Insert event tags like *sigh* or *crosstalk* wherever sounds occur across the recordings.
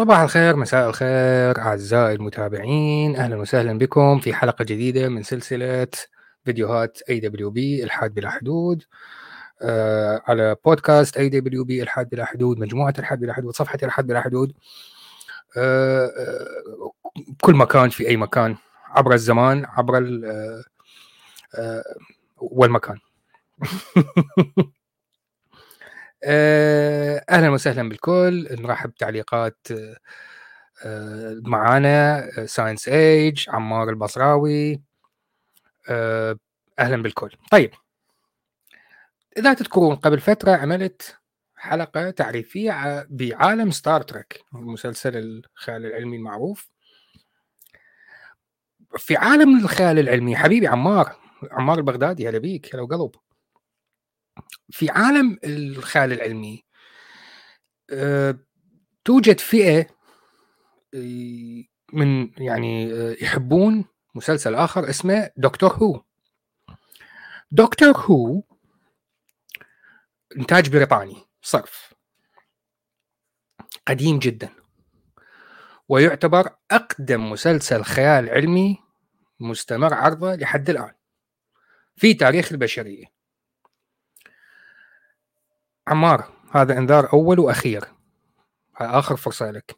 صباح الخير مساء الخير أعزائي المتابعين. أهلا وسهلا بكم في حلقة جديدة من سلسلة فيديوهات AWB الحاد بلا حدود. آه على بودكاست AWB الحاد بلا حدود مجموعة الحاد بلا حدود صفحة الحاد بلا حدود. آه آه كل مكان في أي مكان عبر الزمان عبر آه آه والمكان. *laughs* أهلا وسهلا بالكل. نرحب بتعليقات آه، معانا Science Age عمار البصراوي. آه، أهلا بالكل. طيب. إذا تذكرون قبل فترة عملت حلقة تعريفية بعالم Star Trek مسلسل الخيال العلمي المعروف. في عالم الخيال العلمي حبيبي عمار عمار البغدادي هلا بيك هلا وقلب. في عالم الخيال العلمي أه توجد فئة من يعني يحبون مسلسل آخر اسمه دكتور هو. دكتور هو إنتاج بريطاني صرف. قديم جدا. ويعتبر أقدم مسلسل خيال علمي مستمر عرضه لحد الآن في تاريخ البشرية. عمار هذا إنذار أول وأخير. آخر فرصة لك.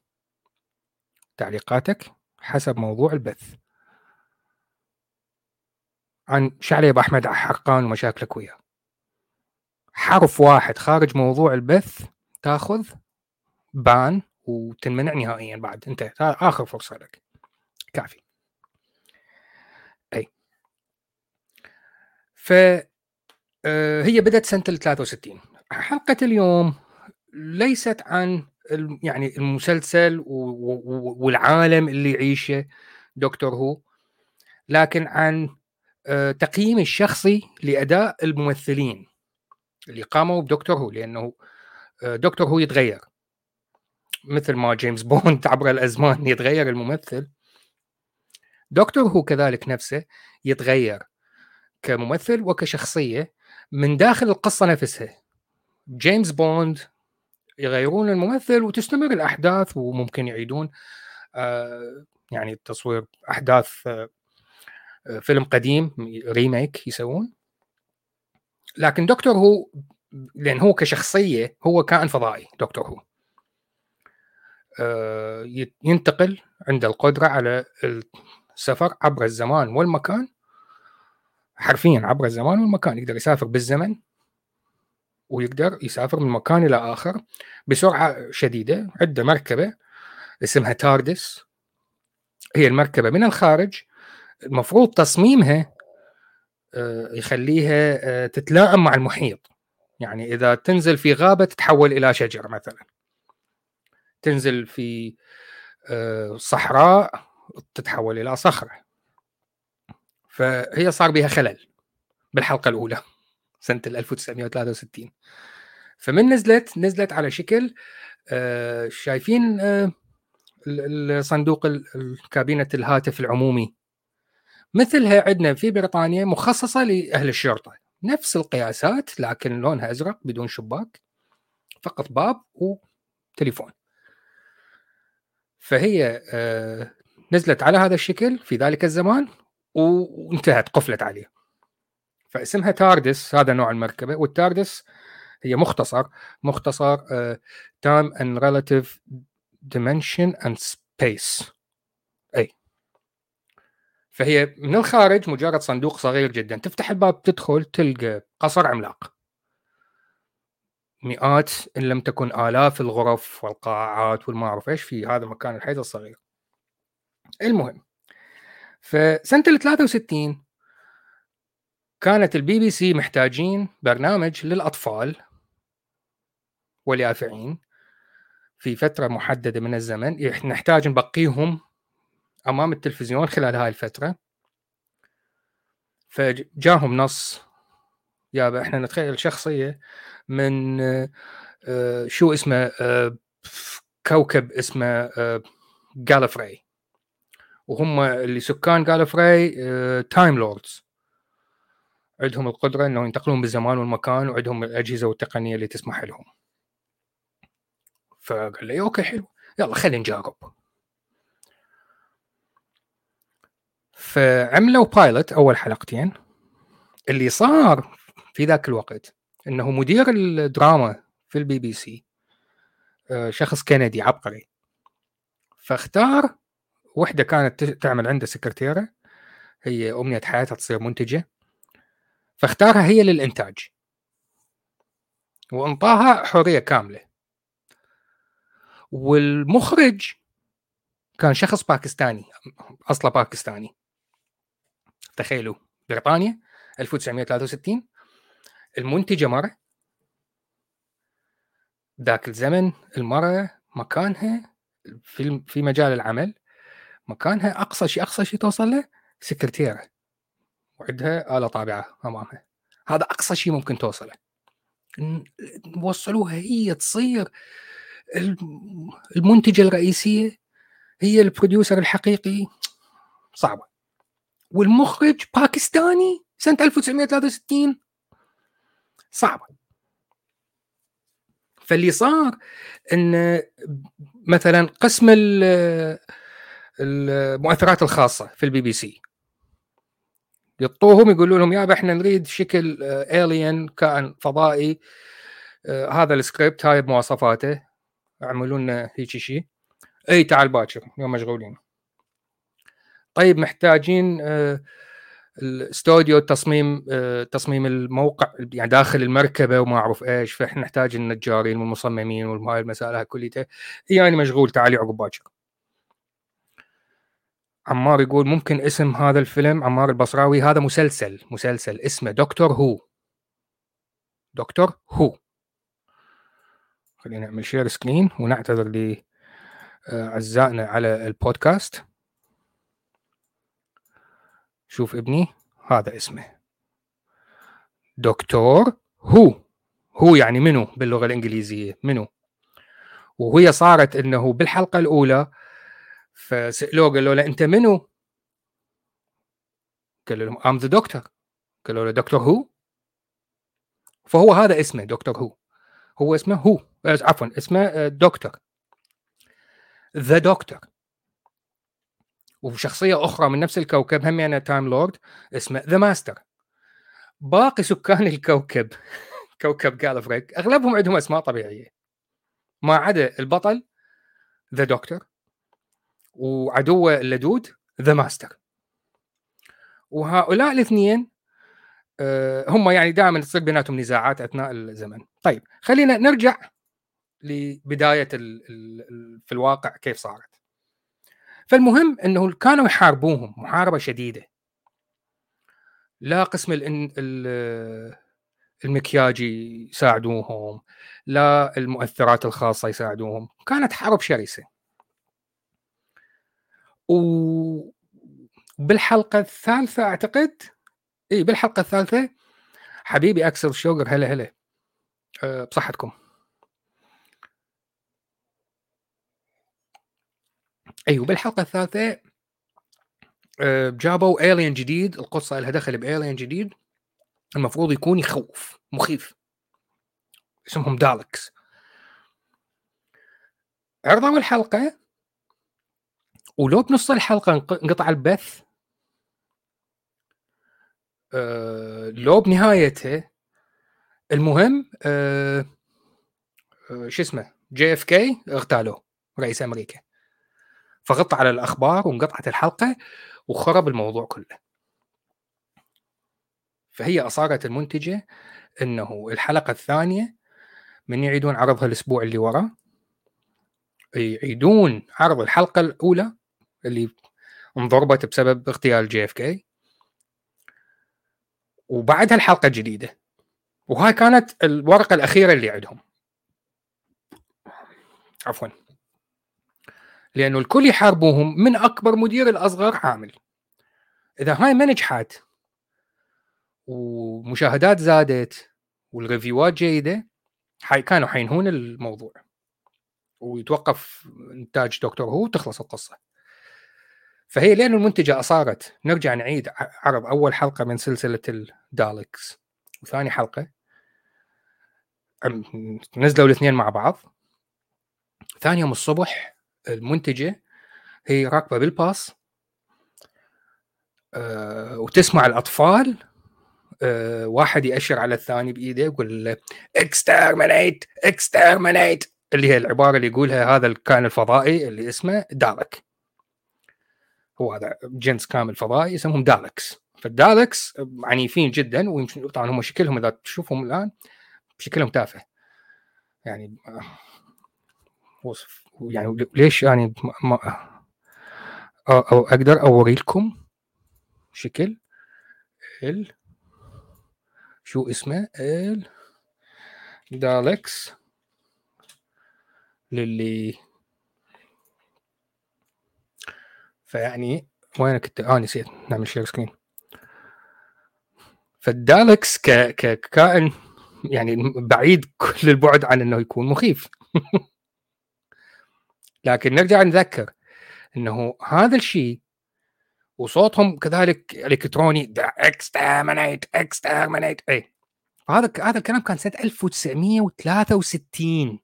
تعليقاتك حسب موضوع البث. عن شعلي أحمد حقان ومشاكلك وياه. حرف واحد خارج موضوع البث تأخذ بان وتنمنع نهائيا بعد. أنت آخر فرصة لك. كافي. أي. ف آه، هي بدأت سنة ال 63 حلقة اليوم ليست عن يعني المسلسل والعالم اللي يعيشه دكتور هو لكن عن آه، تقييمي الشخصي لأداء الممثلين اللي قاموا بدكتور هو لأنه آه، دكتور هو يتغير. مثل ما جيمس بوند *laughs* عبر الأزمان يتغير الممثل Doctor Who كذلك نفسه يتغير كممثل وكشخصية من داخل القصة نفسها. جيمس بوند يغيرون الممثل وتستمر الأحداث وممكن يعيدون آه، يعني تصوير أحداث آه، فيلم قديم remake يسوون. لكن Doctor Who لأن هو كشخصية هو كائن فضائي دكتور هو. آه، ينتقل عنده القدرة على السفر عبر الزمان والمكان حرفيا عبر الزمان والمكان يقدر يسافر بالزمن. ويقدر يسافر من مكان إلى آخر بسرعة شديدة عنده مركبة اسمها تاردس هي المركبة من الخارج المفروض تصميمها آه، يخليها آه، تتلائم مع المحيط. يعني إذا تنزل في غابة تتحول إلى شجرة مثلا. تنزل في آه، صحراء تتحول إلى صخرة. فهي صار بها خلل بالحلقة الأولى. سنة 1963 فمن نزلت نزلت على شكل آه شايفين آه صندوق كابينه الهاتف العمومي. مثلها عندنا في بريطانيا مخصصة لأهل الشرطة. نفس القياسات لكن لونها أزرق بدون شباك فقط باب وتليفون. فهي آه نزلت على هذا الشكل في ذلك الزمان وانتهت قفلت عليه. فاسمها تاردس هذا نوع المركبة والتاردس هي مختصر مختصر Time and Relative Dimension in Space إي. فهي من الخارج مجرد صندوق صغير جدا. تفتح الباب تدخل تلقى قصر عملاق. مئات إن لم تكن آلاف الغرف والقاعات والما اعرف إيش في هذا المكان الحيز الصغير؟ المهم فسنة ال 63 كانت البي بي سي محتاجين برنامج للأطفال واليافعين في فترة محددة من الزمن. نحتاج نبقيهم أمام التلفزيون خلال هاي الفترة. فجاهم نص. يابا إحنا نتخيل شخصية من آه، شو اسمه آه، كوكب اسمه جالفري آه، وهم اللي سكان جالفري Time Lords عندهم القدرة انه ينتقلون بالزمان والمكان وعندهم الأجهزة والتقنية اللي تسمح لهم. فقال لي okay حلو. يلا خلينا نجرب. فعملوا pilot أول حلقتين. اللي صار في ذاك الوقت إنه مدير الدراما في البي بي سي شخص كندي عبقري. فاختار وحدة كانت تعمل عنده سكرتيره هي أمنية حياتها تصير منتجة. فاختارها هي للإنتاج. وأنطاها حرية كاملة. والمخرج كان شخص باكستاني أصله باكستاني. تخيلوا بريطانيا 1963 المنتجة مرة. ذاك الزمن المراه مكانها في في مجال العمل مكانها أقصى شيء أقصى شيء توصل له سكرتيرة. وعندها اله طابعه امامها هذا أقصى شيء ممكن توصله. وصلوها هي تصير المنتجة الرئيسية هي البروديوسر الحقيقي. صعبة. والمخرج باكستاني سنة 1963 صعبة. فاللي صار إن مثلا قسم المؤثرات الخاصة في البي بي سي. يطوهم يقولوا لهم يابا إحنا نريد شكل alien كائن فضائي. آه، هذا السكريبت هاي بمواصفاته. اعملوا لنا هيك شيء. إي تعال باكر يوم مشغولين. طيب محتاجين آه، الاستوديو تصميم آه، تصميم الموقع يعني داخل المركبة وما أعرف إيش. فإحنا نحتاج النجارين والمصممين وهاي المسائل هاي كليتها. يعني مشغول تعالي عقب باكر. عمار يقول ممكن اسم هذا الفيلم عمار البصراوي. هذا مسلسل مسلسل اسمه Doctor Who. Doctor Who. خلينا نعمل share screen ونعتذر لأعزائنا على البودكاست. شوف ابني هذا اسمه. دكتور Who. Who يعني منو باللغة الإنجليزية؟ منو؟ وهي صارت إنه بالحلقة الأولى فسألوه قالوا له أنت منو؟ قال لهم I'm the Doctor قالوا له Doctor Who فهو هذا اسمه Doctor Who هو اسمه Who عفوا اسمه Doctor the Doctor وشخصية أخرى من نفس الكوكب هم يعني Time Lord اسمه The Master باقي سكان الكوكب *laughs* كوكب جاليفري أغلبهم عندهم أسماء طبيعية. ما عدا البطل The Doctor وعدوه اللدود The Master وهؤلاء الاثنين آه، هم يعني دائما تصير بيناتهم نزاعات أثناء الزمن. طيب خلينا نرجع لبداية في الواقع كيف صارت. فالمهم إنه كانوا يحاربوهم محاربة شديدة. لا قسم المكياج يساعدوهم لا المؤثرات الخاصة يساعدوهم. كانت حرب شرسة. وبالحلقه الثالثة أعتقد. إي بالحلقة الثالثة. حبيبي أكسل شوجر هلا هلا. أه بصحتكم. أيوه بالحلقة الثالثة أه جابوا الين جديد. القصة لها دخل بالين جديد. المفروض يكون يخوف مخيف. اسمهم دالكس عرضوا الحلقة. ولو بنص الحلقة انقطع البث أه لو بنهايتها المهم أه أه شو اسمه JFK اغتالوه رئيس أمريكا. فغطى على الأخبار وانقطعت الحلقة وخرب الموضوع كله. فهي اصرت المنتجة إنه الحلقة الثانية من يعيدون عرضها الأسبوع اللي وراه يعيدون عرض الحلقة الأولى اللي انضربت بسبب اغتيال JFK. وبعدها الحلقة الجديدة. وهاي كانت الورقة الأخيرة اللي عندهم. عفوا. لأنه الكل يحاربوهم من أكبر مدير الأصغر عامل إذا هاي ما نجحت ومشاهدات زادت والريفيوات جيدة حي كانوا حينهون الموضوع. ويتوقف إنتاج دكتور هو وتخلص القصة. فهي لأن المنتجة أصارت نرجع نعيد. عرض أول حلقة من سلسلة الدالكس وثاني حلقة نزلوا الاثنين مع بعض. ثاني يوم الصبح المنتجة هي راكبة بالباص أه وتسمع الأطفال أه واحد يأشر على الثاني بإيده يقول له exterminate exterminate اللي هي العبارة اللي يقولها هذا الكائن الفضائي اللي اسمه دالك هو هذا جنس كامل فضائي اسمهم دالكس فالدالكس عنيفين جدا ويمكن طبعا هم شكلهم إذا تشوفهم الآن شكلهم تافه. يعني وصف يعني ليش يعني ما أو أقدر أوري لكم شكل ال شو اسمه ال دالكس للي فيعني وين كنت؟ آه نسيت. نعمل share screen فالدالكس ك... ككائن يعني بعيد كل البعد عن إنه يكون مخيف. *laughs* لكن نرجع نذكر إنه هذا الشيء وصوتهم كذلك إلكتروني exterminate exterminate اي هذا هذا الكلام كان سنة 1963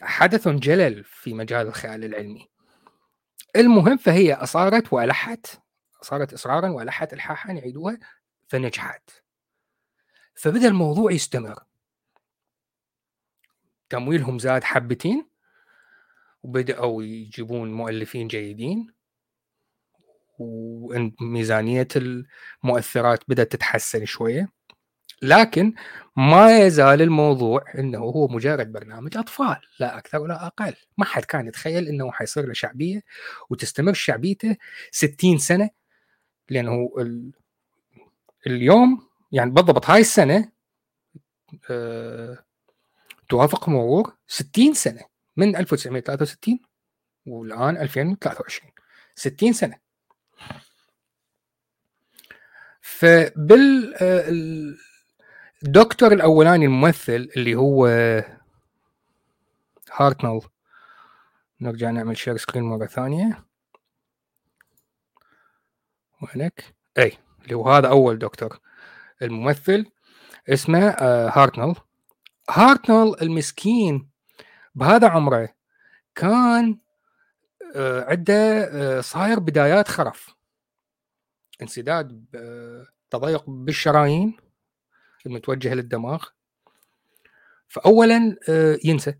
فحدث جلل في مجال الخيال العلمي. المهم فهي أصارت وألحت صارت إصرارا وألحت إلحاحا يعيدوها فنجحت. فبدأ الموضوع يستمر. تمويلهم زاد حبتين وبدأوا يجيبون مؤلفين جيدين وميزانية المؤثرات بدأت تتحسن شوية. لكن ما يزال الموضوع إنه هو مجرد برنامج أطفال لا أكثر ولا أقل. ما حد كان يتخيل إنه حيصير له شعبية وتستمر شعبيته 60 سنة لأنه ال... اليوم يعني بالضبط هاي السنة أه... توافق مرور 60 سنة من 1963 والآن 2023 60 سنة. فبال آه، الدكتور الأولاني الممثل اللي هو هارتنل نرجع نعمل share screen مرة ثانية. وينك؟ إي اللي هو هذا أول دكتور الممثل. اسمه آه هارتنل هارتنل المسكين بهذا عمره كان آه عنده آه صاير بدايات خرف. انسداد تضيق بالشرايين. المتوجهة للدماغ. فاولا آه، ينسى.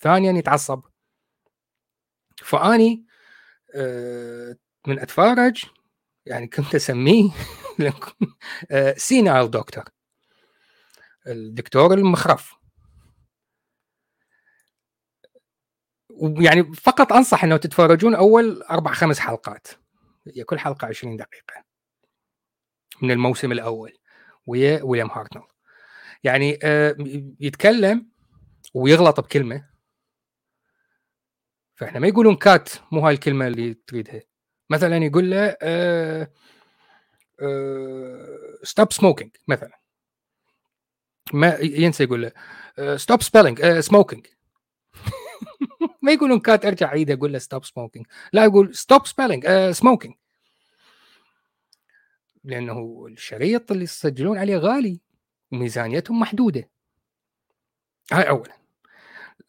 ثانيا يتعصب. فأني آه، من أتفرج يعني كنت أسميه *laughs* senile doctor الدكتور المخرف. ويعني فقط أنصح إنه تتفرجون أول أربع خمس حلقات. هي كل حلقة 20 دقيقة. من الموسم الأول. ويا ويليام هارتنل يعني آه، يتكلم ويغلط بكلمة. فإحنا ما يقولون cut مو هاي الكلمة اللي تريدها. مثلا يقول له stop smoking مثلا. ما ينسى يقول له stop spelling smoking ما يقولون cut أرجع عيد أقول له stop smoking لا يقول stop spelling smoking لأنه الشريط اللي يسجلون عليه غالي وميزانيتهم محدودة. هاي اولا.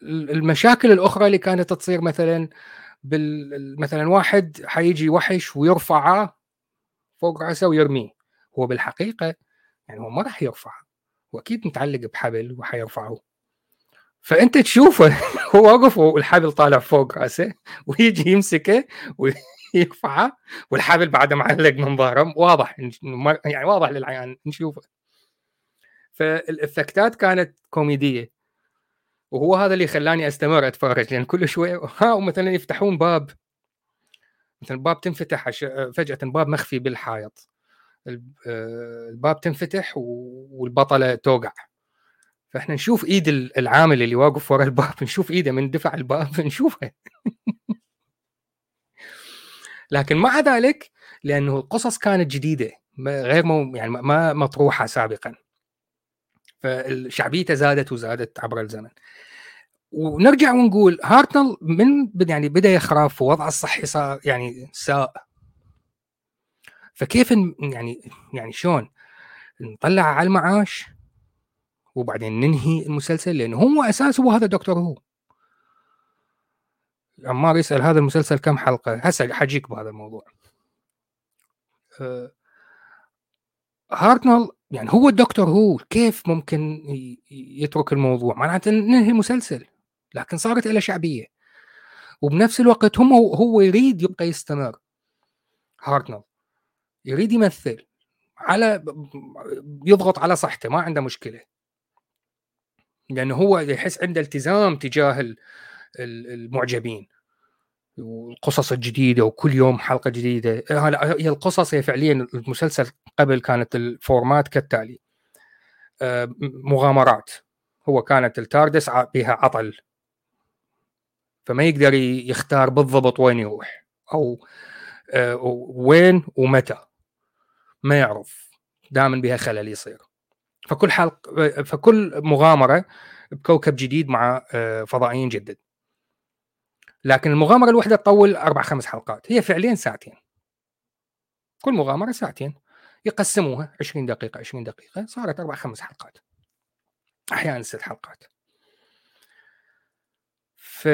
المشاكل الأخرى اللي كانت تصير مثلا بال مثلا واحد حيجي وحش ويرفعه فوق رأسه ويرميه. هو بالحقيقة يعني هو ما راح يرفعه. هو أكيد متعلق بحبل وحيرفعه فأنت تشوفه *laughs* هو واقف والحبل طالع فوق رأسه ويجي يمسكه يرفعه والحبل بعده معلق من ظهره واضح يعني واضح للعيان نشوفه. فالإفكتات كانت كوميدية وهو هذا اللي خلاني أستمر أتفرج لأن كل شوية *laughs* ها مثلا يفتحون باب مثلا باب تنفتح فجأة باب مخفي بالحائط. الباب تنفتح والبطلة توقع. فإحنا نشوف إيد العامل اللي واقف ورا الباب نشوف إيده من دفع الباب *laughs* نشوفها لكن مع ذلك لأنه القصص كانت جديدة غير مو يعني ما مطروحة سابقا. فشعبيته زادت وزادت عبر الزمن. ونرجع ونقول هارتنل من يعني بدأ يخرف ووضعه الصحي صار يعني ساء. فكيف يعني يعني شلون؟ نطلع على المعاش وبعدين ننهي المسلسل لأنه هو اساسه هو هذا دكتور هو. عمار يسأل هذا المسلسل كم حلقة؟ هسه حجيك بهذا الموضوع. أه هارتنل يعني هو الدكتور هو كيف ممكن يترك الموضوع؟ معناته ننهي المسلسل لكن صارت له شعبية. وبنفس الوقت هم هو يريد يبقى يستمر هارتنل يريد يمثل على يضغط على صحته ما عنده مشكلة. لأنه هو يحس عنده التزام تجاه المعجبين. والقصص الجديدة وكل يوم حلقة جديدة. هي القصص هي فعليا المسلسل قبل كانت الفورمات كالتالي. آه، مغامرات. هو كانت التاردس بها عطل. فما يقدر يختار بالضبط وين يروح أو آه، وين ومتى. ما يعرف. دائما بها خلل يصير. فكل حلق فكل مغامرة بكوكب جديد مع آه، فضائيين جدد. لكن المغامرة الواحده تطول أربع خمس حلقات. هي فعليا ساعتين. كل مغامرة ساعتين. يقسموها. 20 دقيقة 20 دقيقة. صارت أربع خمس حلقات. أحيانا ست حلقات. ف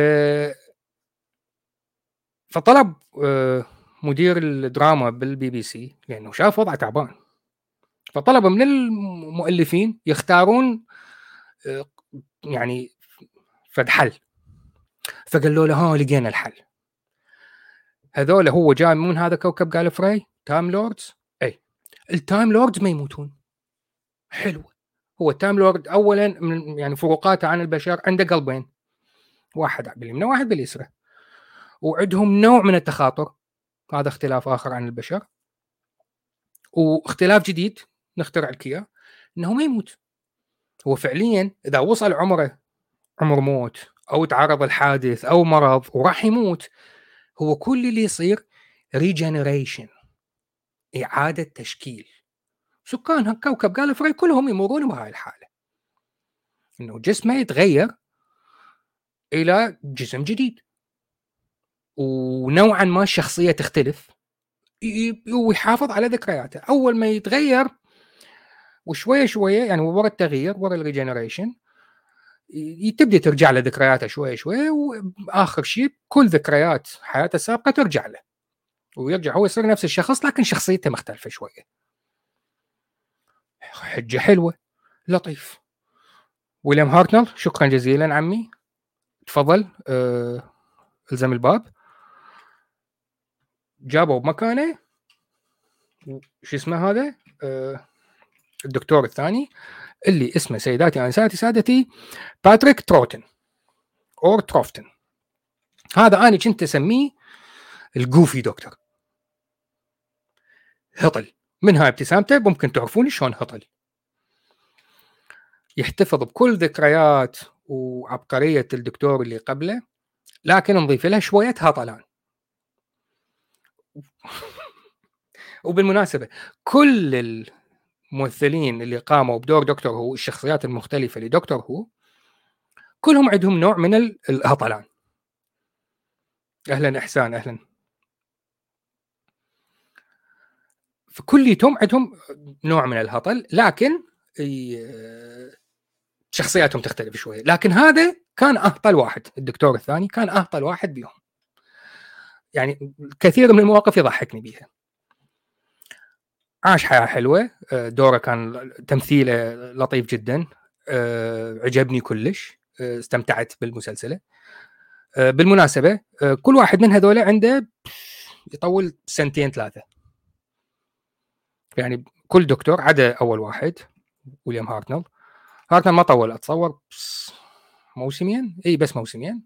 فطلب آه، مدير الدراما بالبي بي سي لأنه شاف وضعه تعبان. فطلب من المؤلفين يختارون آه، يعني فد حل. فقالوا له ها لقينا الحل. هذول هو جاي من هذا كوكب جاليفري Time Lords؟ اي ال Time Lords ما يموتون. حلو. هو ال Time Lord اولا من يعني فروقاته عن البشر عنده قلبين. واحد باليمنى واحد باليسرى. وعندهم نوع من التخاطر. هذا اختلاف آخر عن البشر. واختلاف جديد نخترع لك اياه إنه ما يموت. هو فعليا إذا وصل عمره عمر موت. أو تعرض الحادث أو مرض وراح يموت. هو كل اللي يصير regeneration إعادة تشكيل. سكان كوكب جاليفري كلهم يمرون بهاي الحالة. إنه جسمه يتغير إلى جسم جديد. ونوعا ما الشخصيه تختلف. ويحافظ على ذكرياته. أول ما يتغير وشوية شوية يعني ورا التغيير ورا الريجنريشن تبدا ترجع له ذكرياته شوي شوي وآخر شيء كل ذكريات حياته السابقة ترجع له. ويرجع هو يصير نفس الشخص لكن شخصيته مختلفة شوية حجة حلوة لطيف. ويليام هارتنل شكرا جزيلا عمي. تفضل آه الزم الباب. جابوا بمكانه. شو اسمه هذا؟ آه الدكتور الثاني. اللي اسمه سيداتي انساتي سادتي باتريك تروتن or تروفتن. هذا أنا كنت أسميه ال goofy doctor. هطل. من هاي ابتسامته ممكن تعرفون شلون هطل. يحتفظ بكل ذكريات وعبقرية الدكتور اللي قبله لكن نضيف لها شوية هطلان. *laughs* وبالمناسبة كل الممثلين اللي قاموا بدور دكتور هو الشخصيات المختلفة لدكتور هو كلهم عندهم نوع من الهطلان. أهلا إحسان أهلا. فكليتهم عندهم نوع من الهطل لكن شخصياتهم تختلف شوية. لكن هذا كان أهطل واحد الدكتور الثاني كان أهطل واحد بيهم. يعني كثير من المواقف يضحكني بيها. عاش حياة حلوة. آه، دوره كان تمثيله لطيف جدا. آه، عجبني كلش. آه، استمتعت بالمسلسلة. بالمناسبة كل واحد من هذول عنده يطول سنتين ثلاثة. يعني كل دكتور عدا أول واحد ويليام هارتنل هارتنل ما طول أتصور موسمين. إي بس موسمين.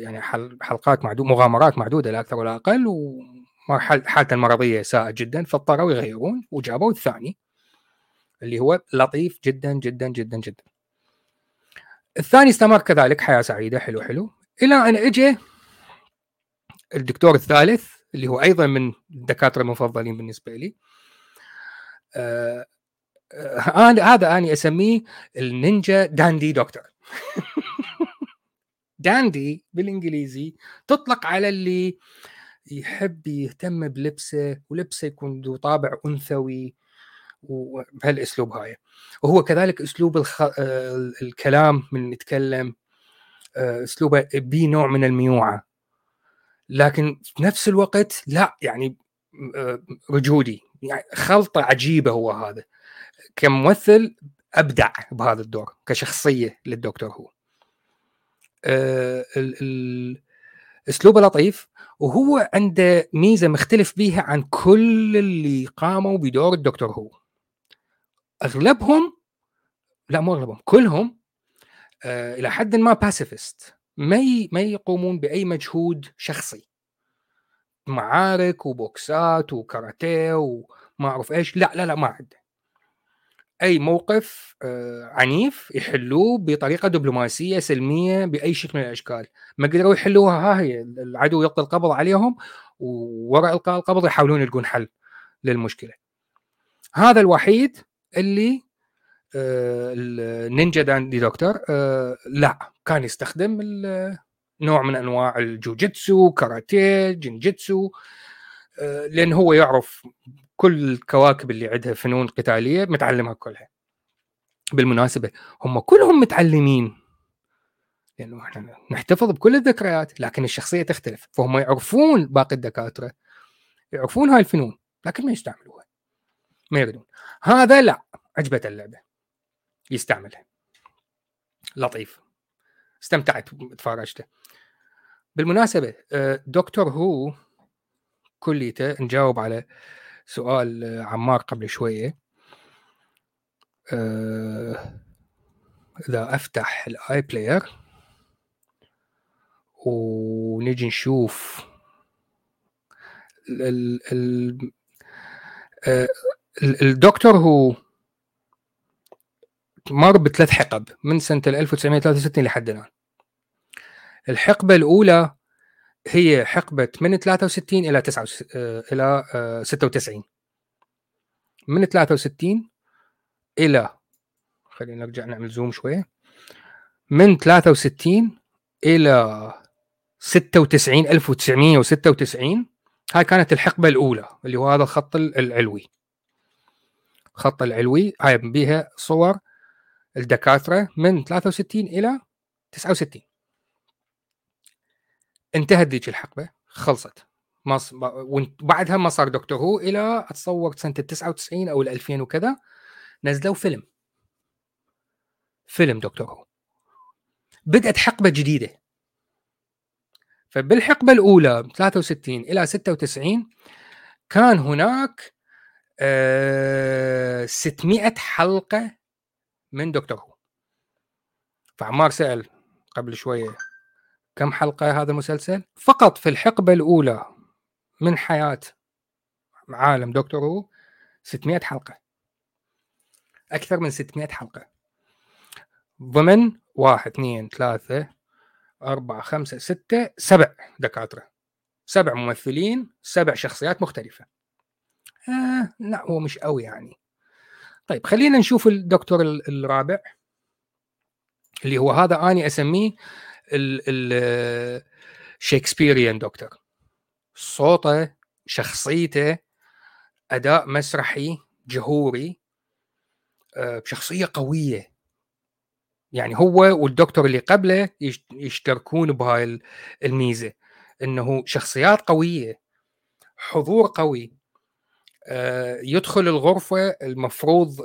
يعني حلقات معدودة مغامرات معدودة لا أكثر ولا أقل و حالته المرضيه ساءه جدا فاضطروا يغيرون وجابوا الثاني اللي هو لطيف جدا جدا جدا جدا. الثاني استمر كذلك حياة سعيدة حلو حلو. إلى أن اجى الدكتور الثالث اللي هو أيضا من الدكاترة المفضلين بالنسبة لي. آه آه هذا اني أسميه النينجا داندي دكتور. *laughs* داندي بالإنجليزي تطلق على اللي يحب يهتم بلبسه ولبسه يكون ذو طابع أنثوي وبهالاسلوب هاي. وهو كذلك أسلوب الخ... الكلام من نتكلم أسلوبه بي نوع من الميوعة. لكن في نفس الوقت لا يعني رجودي. يعني خلطة عجيبة هو هذا. كممثل أبدع بهذا الدور كشخصية للدكتور هو. أسلوبه لطيف وهو عنده ميزة مختلف بيها عن كل اللي قاموا بدور الدكتور هو. أغلبهم لا مو أغلبهم كلهم آه إلى حد ما باسيفست ما ما يقومون بأي مجهود شخصي. معارك وبوكسات وكاراتيه وما أعرف إيش لا لا لا ما عنده. أي موقف آه عنيف يحلوه بطريقة دبلوماسية سلمية بأي شكل من الأشكال. ما قدروا يحلوها ها هي العدو يلقي القبض عليهم ووراء إلقاء القبض يحاولون يلقون حل للمشكلة. هذا الوحيد اللي آه النينجا داندي دكتور آه لا كان يستخدم نوع من أنواع الجوجيتسو كاراتيه جنجيتسو لأن هو يعرف كل الكواكب اللي عندها فنون قتالية متعلمها كلها. بالمناسبة هم كلهم متعلمين. لأنه إحنا نحتفظ بكل الذكريات لكن الشخصية تختلف. فهم يعرفون باقي الدكاترة يعرفون هاي الفنون لكن ما يستعملوها. ما يريدون هذا لا عجبته اللعبة. يستعملها. لطيف. استمتعت تفرجته بالمناسبة آه، دكتور هو كليته نجاوب على سؤال عمار قبل شوية. آه، إذا أفتح ال iPlayer ونجي نشوف ال ال آه، الدكتور هو مر بثلاث حقب من سنة 1963 لحد الآن. الحقبة الأولى هي حقبة من 63 إلى 9 آه، إلى 96 آه، من 63 إلى خلينا نرجع نعمل زوم شوية. من 63 إلى 96 1996 هاي كانت الحقبة الأولى اللي هو هذا الخط العلوي. الخط العلوي هاي بيها صور الدكاترة من 63 إلى 69 انتهت ذيك الحقبة خلصت. مص... وبعدها ما صار دكتور هو إلى أتصور سنة ال 99 أو ال 2000 وكذا نزلوا فيلم. فيلم دكتور هو. بدأت حقبة جديدة. فبالحقبة الأولى 63 إلى 96 كان هناك آه 600 حلقة من دكتور هو. فعمار سأل قبل شوية كم حلقة هذا المسلسل؟ فقط في الحقبة الأولى من حياة عالم دكتور هو 600 حلقة. أكثر من 600 حلقة. ضمن واحد اثنين ثلاثة أربعة خمسة ستة سبع دكاترة. سبع ممثلين سبع شخصيات مختلفة. آه لا هو مش قوي يعني. طيب خلينا نشوف الدكتور الرابع اللي هو هذا اني أسميه الشكسبيريان دكتور صوته شخصيته أداء مسرحي جهوري آه، بشخصية قوية. يعني هو والدكتور اللي قبله يشتركون بهاي الميزة. إنه شخصيات قوية حضور قوي آه، يدخل الغرفة المفروض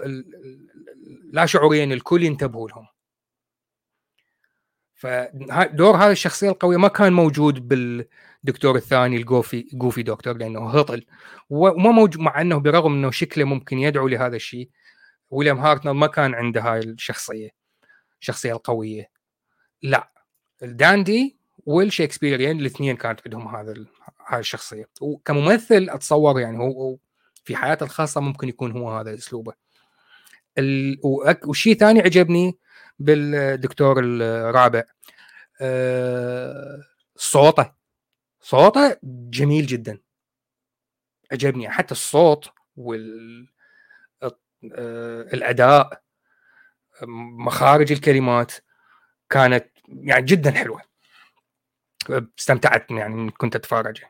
لا شعوريا الكل ينتبهوا لهم. فدور هذه الشخصية القوية ما كان موجود بالدكتور الثاني ال goofy goofy doctor لأنه هطل. وما موجود مع أنه برغم أنه شكله ممكن يدعو لهذا الشيء ويليام هارتنر ما كان عنده هاي الشخصية الشخصية القوية. لا. ال dandy وال Shakespearean الاثنين كانت عندهم هذا هاي الشخصية. وكممثل أتصور يعني هو في حياته الخاصة ممكن يكون هو هذا أسلوبه. والشيء ثاني عجبني بالدكتور الرابع. آه، صوته صوته جميل جدا. عجبني حتى الصوت وال آه، الأداء مخارج الكلمات كانت يعني جدا حلوة. استمتعت يعني كنت اتفرج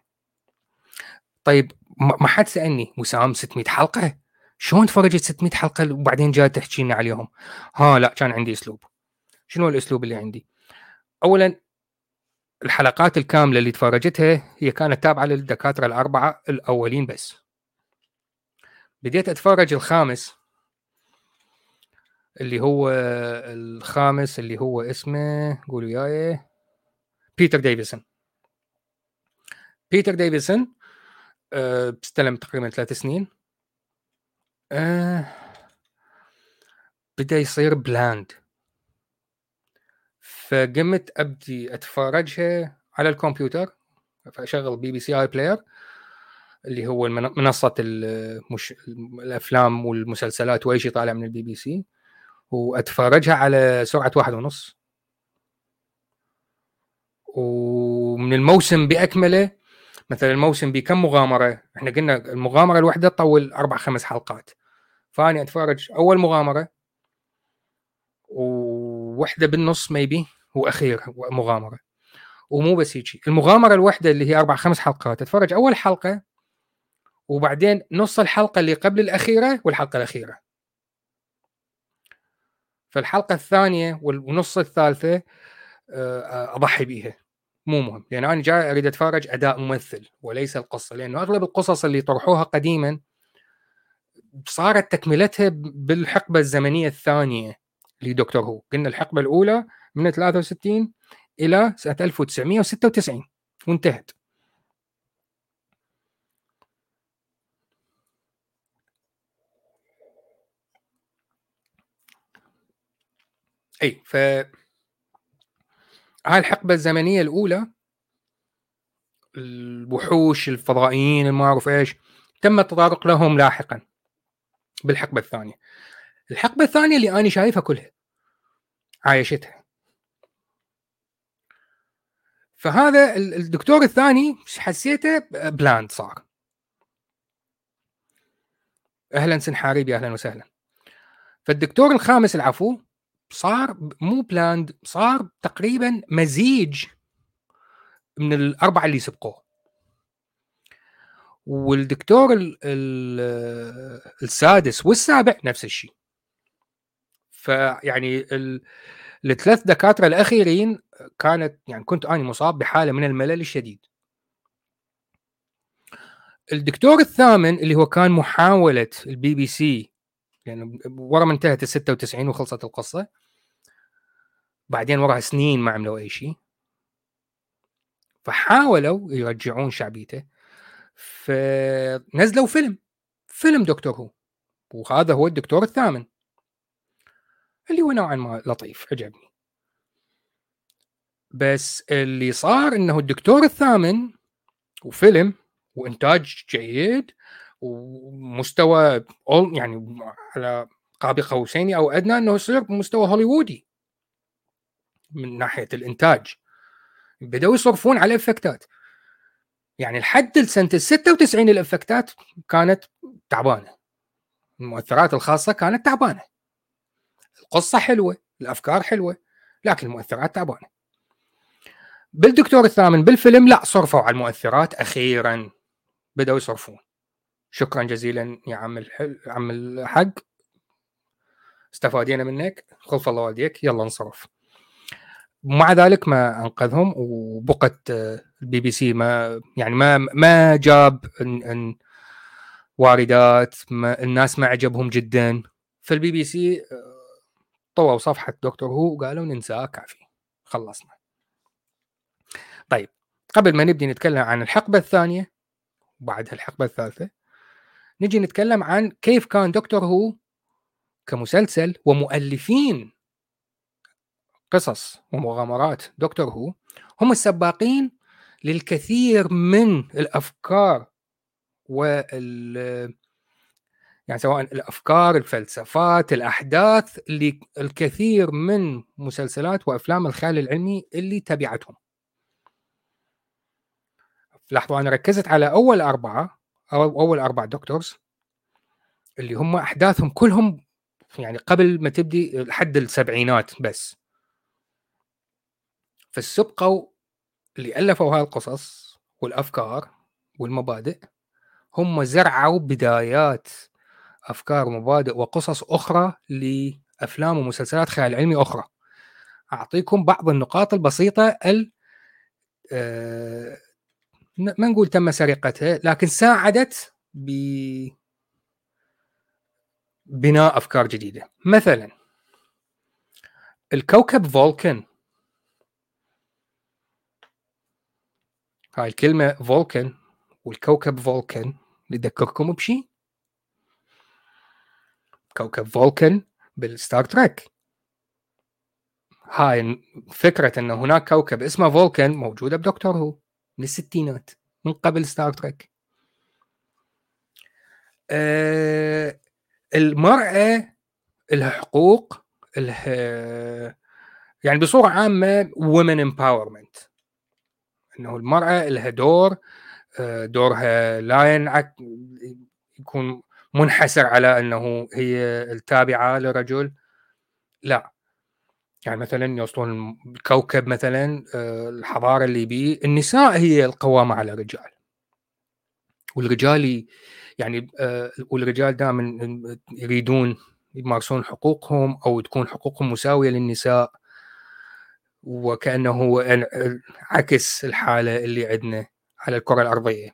طيب ما حد سألني وسام 600 حلقة؟ شلون تفرجت 600 حلقة وبعدين جاي تحكي لنا عليهم؟ ها لا كان عندي أسلوب. شنو الأسلوب اللي عندي؟ اولا الحلقات الكاملة اللي تفرجتها هي كانت تابعة للدكاترة الأربعة الأولين بس. بديت أتفرج الخامس اللي هو الخامس اللي هو اسمه قولوا وياي بيتر ديفيسون بيتر ديفيسون استلم تقريبا ثلاث سنين. أه بدأ يصير bland فقمت أبدي أتفرجها على الكمبيوتر فأشغل BBC iPlayer اللي هو منصة المش... الأفلام والمسلسلات وأي شيء طالع من البي بي سي وأتفرجها على سرعة واحد ونص. ومن الموسم بأكمله مثلا الموسم بكم مغامرة إحنا قلنا المغامرة الواحدة تطول أربع خمس حلقات. فاني أتفرج أول مغامرة ووحدة بالنص ميبي وأخير مغامرة. ومو بس هيك المغامرة الواحده اللي هي أربع خمس حلقات أتفرج أول حلقة وبعدين نص الحلقة اللي قبل الأخيرة والحلقة الأخيرة. فالحلقة الثانية والنص الثالثة آه، أضحي بيها. مو مهم لأن أنا جاي أريد أتفرج أداء ممثل وليس القصة لأنه أغلب القصص اللي طرحوها قديما صارت تكملتها بالحقبة الزمنية الثانية لدكتور هو. قلنا الحقبة الأولى من 63 إلى سنة 1996 وانتهت. إي ف هاي الحقبة الزمنية الأولى الوحوش الفضائيين ما اعرف إيش تم التطرق لهم لاحقا. بالحقبة الثانية. الحقبة الثانية اللي أنا شايفها كلها عايشتها. فهذا الدكتور الثاني حسيته بلاند صار. أهلا سنحاريبي أهلا وسهلا. فالدكتور الخامس العفو صار مو بلاند صار تقريبا مزيج من الأربعة اللي سبقوه. والدكتور ال ال السادس والسابع نفس الشيء. فيعني الثلاث دكاترة الأخيرين كانت يعني كنت أنا مصاب بحالة من الملل الشديد. الدكتور الثامن اللي هو كان محاولة البي بي سي يعني ورا ما انتهت ال 96 وخلصت القصة بعدين ورا سنين ما عملوا أي شيء فحاولوا يرجعون شعبيته. فنزلوا فيلم فيلم دكتور هو وهذا هو الدكتور الثامن. اللي هو نوعا ما لطيف عجبني. بس اللي صار إنه الدكتور الثامن وفيلم وإنتاج جيد ومستوى يعني على قاب قوسين أو أدنى إنه يصير مستوى هوليوودي. من ناحية الإنتاج. بدأوا يصرفون على إفكتات. يعني لحد سنه ال 96 الافكتات كانت تعبانة. المؤثرات الخاصة كانت تعبانة. القصة حلوة الأفكار حلوة لكن المؤثرات تعبانة. بالدكتور الثامن بالفيلم لا صرفوا على المؤثرات أخيرا. بدأوا يصرفون. شكرا جزيلا يا عم الحل... عم الحق. استفادينا منك. خلف الله والديك. يلا انصرف. مع ذلك ما أنقذهم وبقت البي بي سي ما يعني ما ما جاب إن إن واردات ما الناس ما عجبهم جدا. فالبي بي سي طووا صفحة دكتور هو وقالوا ننساه كافي. خلصنا. طيب قبل ما نبدي نتكلم عن الحقبة الثانية وبعدها الحقبة الثالثة نجي نتكلم عن كيف كان دكتور هو كمسلسل ومؤلفين قصص ومغامرات دكتور هو هم السباقين للكثير من الأفكار وال يعني سواء الأفكار الفلسفات الأحداث اللي الكثير من مسلسلات وأفلام الخيال العلمي اللي تبعتهم. لاحظوا أنا ركزت على أول أربعة أو أول أربع دكتورز اللي هم أحداثهم كلهم يعني قبل ما تبدي لحد السبعينات بس. فالسبقوا اللي ألفوا هاي والأفكار والمبادئ هم زرعوا بدايات أفكار ومبادئ وقصص أخرى لأفلام ومسلسلات خيال علمي أخرى. أعطيكم بعض النقاط البسيطة ال آه، ما نقول تم سرقتها لكن ساعدت ب بناء أفكار جديدة. مثلا الكوكب فولكن هاي الكلمة فولكن والكوكب فولكن يذكركم بشيء كوكب فولكن بالستار تريك. هاي فكرة أن هناك كوكب اسمه فولكن موجودة بدكتور هو من الستينات من قبل ستار تريك. أه المرأة لها حقوق لها يعني بصورة عامة women empowerment. إنه المرأة لها دور آه، دورها لا ينعك يكون منحسر على إنه هي التابعة لرجل لا. يعني مثلا يوصلون الكوكب مثلا آه، الحضارة اللي بيه النساء هي القوامة على الرجال. والرجال يعني آه، والرجال دائما يريدون يمارسون حقوقهم أو تكون حقوقهم مساوية للنساء. وكأنه عكس الحالة اللي عندنا على الكرة الأرضية.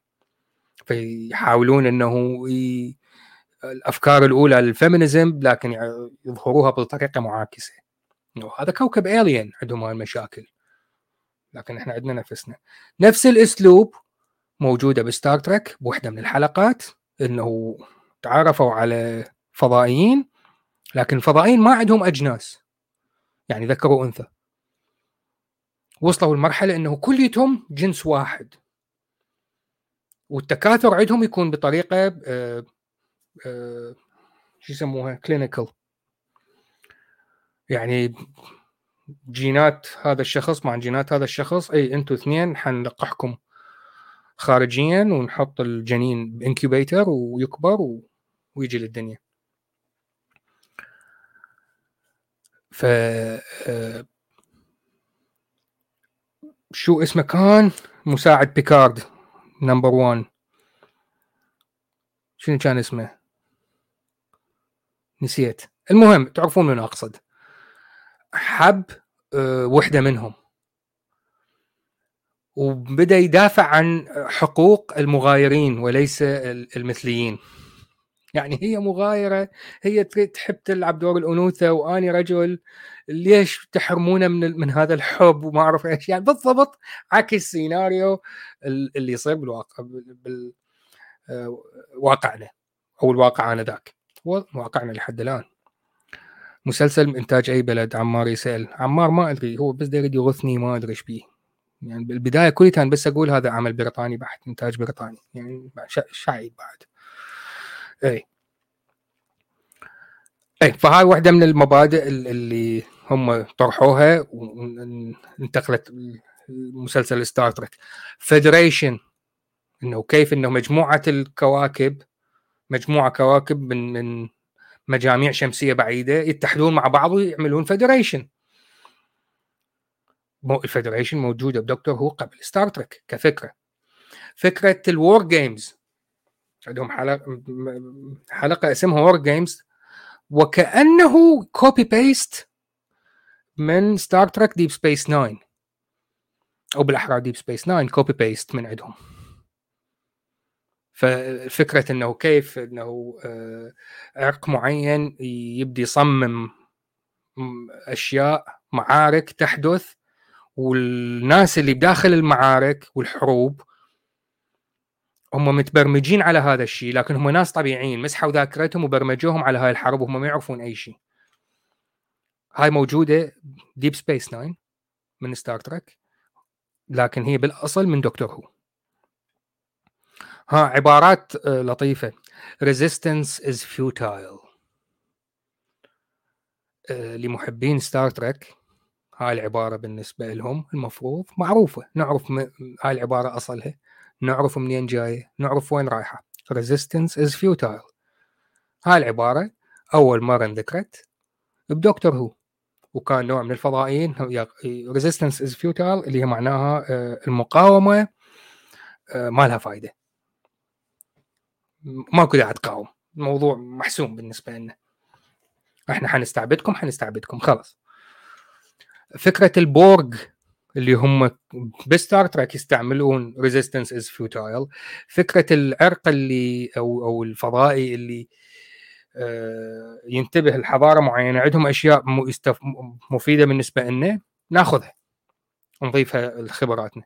فيحاولون إنه ي... الأفكار الأولى لل feminism لكن يظهروها بطريقة معاكسة. هذا كوكب alien عندهم المشاكل. لكن إحنا عندنا نفسنا. نفس الأسلوب موجودة بستار تريك بوحدة من الحلقات إنه تعرفوا على فضائيين لكن الفضائيين ما عندهم أجناس. يعني ذكر وانثى وصلوا لمرحلة إنه كليتهم جنس واحد. والتكاثر عندهم يكون بطريقة آه، آه، شو يسموها؟ كلينيكال يعني جينات هذا الشخص مع جينات هذا الشخص اي أنتم اثنين حنلقحكم خارجيا ونحط الجنين ب incubator ويكبر و... ويجي للدنيا. ف آه، شو اسمه كان مساعد بيكارد number 1 شنو كان اسمه؟ نسيت. المهم تعرفون من أقصد. حب آه، وحدة منهم. وبدأ يدافع عن حقوق المغايرين وليس المثليين. يعني هي مغايرة هي تحب تلعب دور الأنوثة وأني رجل ليش تحرمونا من من هذا الحب وما أعرف إيش؟ يعني بالضبط عكس سيناريو اللي يصير بالواقع بالواقعنا آه، أو الواقع انذاك واقعنا لحد الآن. مسلسل من إنتاج أي بلد؟ عمار يسأل. عمار ما أدري هو بس يريد يغثني ما أدري إيش بيه. يعني بالبداية كلها بس أقول هذا عمل بريطاني بحت إنتاج بريطاني. يعني شعيب بعد. اي اي فهاي واحدة من المبادئ اللي هم طرحوها وانتقلت مسلسل ستار تريك federation إنه كيف إنه مجموعة الكواكب مجموعة كواكب من من مجاميع شمسية بعيدة يتحدون مع بعض ويعملون federation ال federation موجودة بدكتور هو قبل ستار تريك كفكرة. فكرة ال war games عندهم حلقة حلقة اسمها War Games وكأنه copy paste من ستار تريك ديب سبيس 9 أو بالاحرى ديب سبيس 9 copy paste من عندهم. ففكرة إنه كيف إنه آه، عرق معين يبدي يصمم أشياء معارك تحدث والناس اللي بداخل المعارك والحروب هم متبرمجين على هذا الشيء لكن هم ناس طبيعيين مسحوا ذاكرتهم وبرمجوهم على هاي الحرب وهم ما يعرفون أي شيء. هاي موجودة ديب سبيس 9 من ستار تريك لكن هي بالأصل من دكتور هو ها عبارات آه، لطيفة. Is futile. آه، لمحبين ستار تريك هاي العبارة بالنسبة لهم المفروض معروفة. نعرف هاي العبارة أصلها. نعرف منين جاية. نعرف وين رايحة. Resistance is futile. هاي العبارة أول مرة انذكرت بدكتور هو وكان نوع من الفضائيين resistance is futile اللي هي معناها آه، المقاومة ما لها فائده ماكو داعي تقاوم. الموضوع محسوم بالنسبة لنا. إحنا حنستعبدكم حنستعبدكم. خلاص. فكرة البورغ اللي هم بستار تراك يستعملون resistance is futile فكرة العرق اللي أو أو الفضائي اللي آه، ينتبه لحضارة معينة عندهم أشياء مفيدة بالنسبة لنا ناخذها نضيفها لخبراتنا.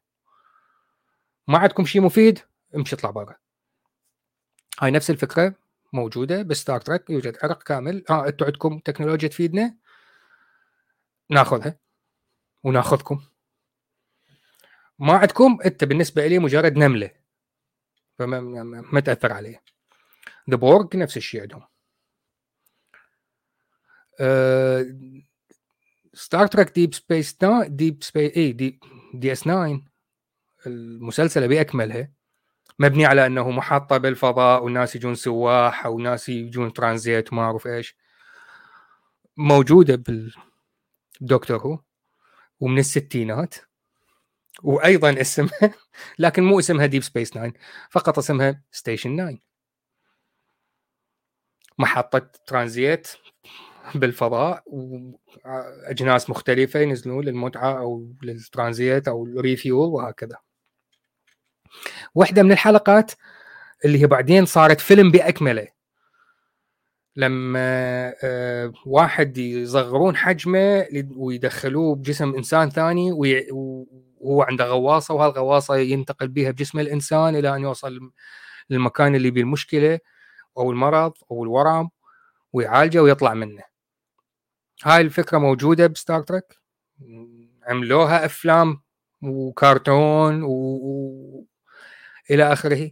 ما عندكم شيء مفيد امشي اطلع برا. هاي نفس الفكرة موجودة ب Star Trek يوجد عرق كامل. ها آه أنتم عندكم تكنولوجيا تفيدنا؟ ناخذها وناخذكم. ما عندكم؟ أنت بالنسبة لي مجرد نملة. فما ما تأثر عليه the Borg نفس الشيء عندهم. Star Trek Deep Space Deep Space اي D, DS 9 المسلسل باكملها مبني على أنه محطه بالفضاء والناس يجون سواح أو ناس يجون ترانزيت وما أعرف إيش. موجودة بالدكتور هو ومن الستينات. وأيضا اسمها *laughs* لكن مو اسمها Deep Space 9 فقط اسمها Station 9 محطة ترانزيت. بالفضاء وأجناس مختلفة ينزلون للمتعة أو للترانزيت أو الريفيول وهكذا. واحدة من الحلقات اللي هي بعدين صارت فيلم بأكمله. لما آه، واحد يصغرون حجمه ويدخلوه بجسم إنسان ثاني وهو عنده غواصة وهالغواصه ينتقل بها بجسم الإنسان إلى أن يوصل للمكان اللي بيه المشكلة أو المرض أو الورم ويعالجه ويطلع منه. هاي الفكرة موجودة بستار تريك عملوها أفلام وكرتون و... و... إلى آخره.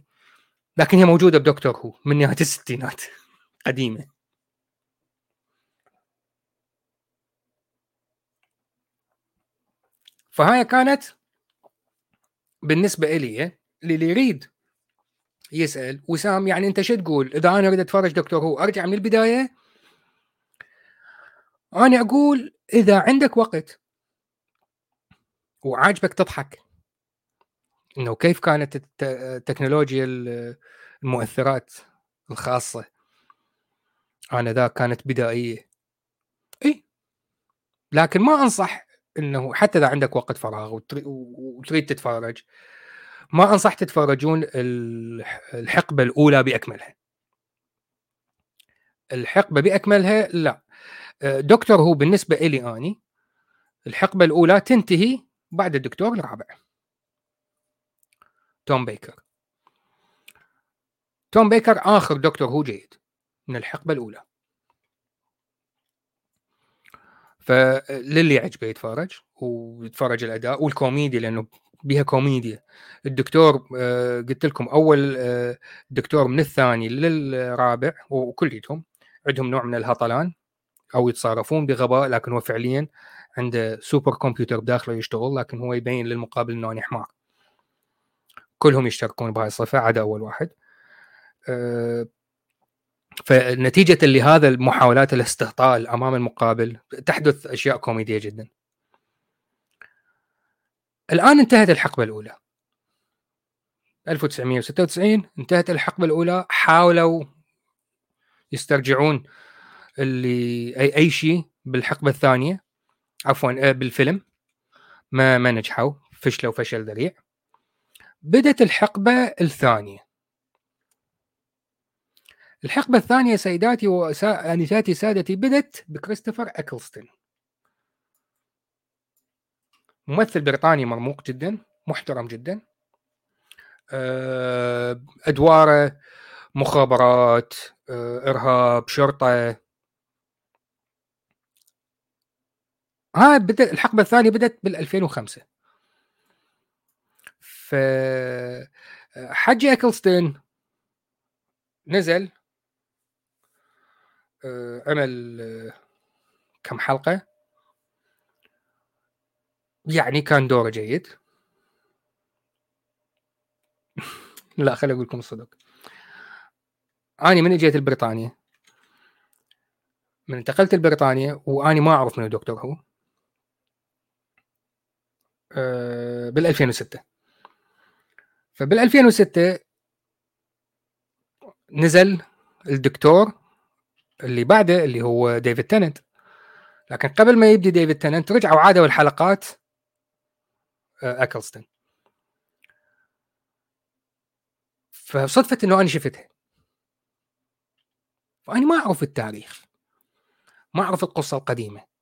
لكن هي موجودة بدكتور هو من نهاية الستينات *laughs* قديمة. فهاي كانت بالنسبة لي اللي يريد يسأل. وسام يعني أنت شو تقول؟ إذا أنا أريد أتفرج دكتور هو أرجع من البداية؟ أنا أقول إذا عندك وقت وعاجبك تضحك إنه كيف كانت التكنولوجيا المؤثرات الخاصة؟ أنا ذا كانت بدائية. إي. لكن ما أنصح إنه حتى إذا عندك وقت فراغ وتريد تتفرج ما أنصح تتفرجون الحقبة الأولى بأكملها. الحقبة بأكملها لا. دكتور هو بالنسبة لي أني الحقبة الأولى تنتهي بعد الدكتور الرابع. توم بيكر. توم بيكر آخر دكتور هو جيد من الحقبة الأولى. فللي عجبه يتفرج ويتفرج الأداء والكوميديا لأنه بها كوميديا. الدكتور آه، قلت لكم أول آه، دكتور من الثاني للرابع وكليتهم عندهم نوع من الهطلان. أو يتصرفون بغباء لكن هو فعليا عنده super computer بداخله يشتغل لكن هو يبين للمقابل إنه حمار كلهم يشتركون بهاي الصفة عدا أول واحد أه فنتيجة لهذا المحاولات الاستهطال أمام المقابل تحدث أشياء كوميدية جدا. الآن انتهت الحقبة الأولى. 1996 انتهت الحقبة الأولى حاولوا يسترجعون اللي اي أي شيء بالحقبة الثانية عفوا آه، بالفيلم. ما ما نجحوا فشلوا فشل ذريع. بدت الحقبة الثانية. الحقبة الثانية سيداتي وانساتي سادتي بدت بكريستوفر اكلستون ممثل بريطاني مرموق جدا محترم جدا. آه، أدواره مخابرات آه، إرهاب شرطة. ها بدأ الحقبة الثانية بدأت بال 2005 ف حجي اكلستون نزل. آه، عمل آه، كم حلقة؟ يعني كان دوره جيد. *laughs* لا خليني أقول لكم الصدق. اني من اجيت لبريطانيا من انتقلت لبريطانيا واني ما أعرف من دكتور هو. آه، بال 2006 فبال 2006 نزل الدكتور اللي بعده اللي هو ديفيد تننت. لكن قبل ما يبدي ديفيد تننت رجعوا عادوا الحلقات آه، أكلستون. فصدفت إنه أنا شفتها. فأنا ما أعرف التاريخ. ما أعرف القصة القديمة.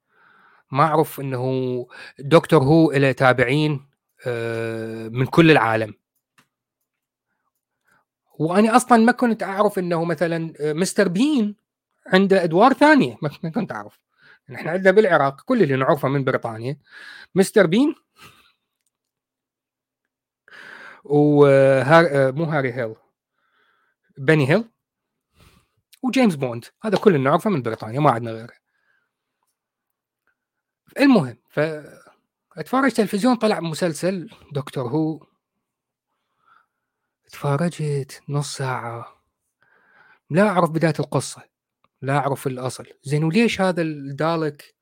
ما أعرف إنه دكتور هو له تابعين آه، من كل العالم. وأنا أصلا ما كنت أعرف إنه مثلا آه، مستر بين عنده أدوار ثانية ما كنت أعرف. إحنا عندنا بالعراق كل اللي نعرفه من بريطانيا. مستر بين؟ وهار آه، مو هاري هيل. بني هيل. وجيمس بوند. هذا كل اللي نعرفه من بريطانيا ما عندنا غيره. المهم ف اتفرج تلفزيون طلع مسلسل دكتور هو. تفرجت نص ساعة. لا أعرف بداية القصة لا أعرف الأصل. زين وليش هذا الدالك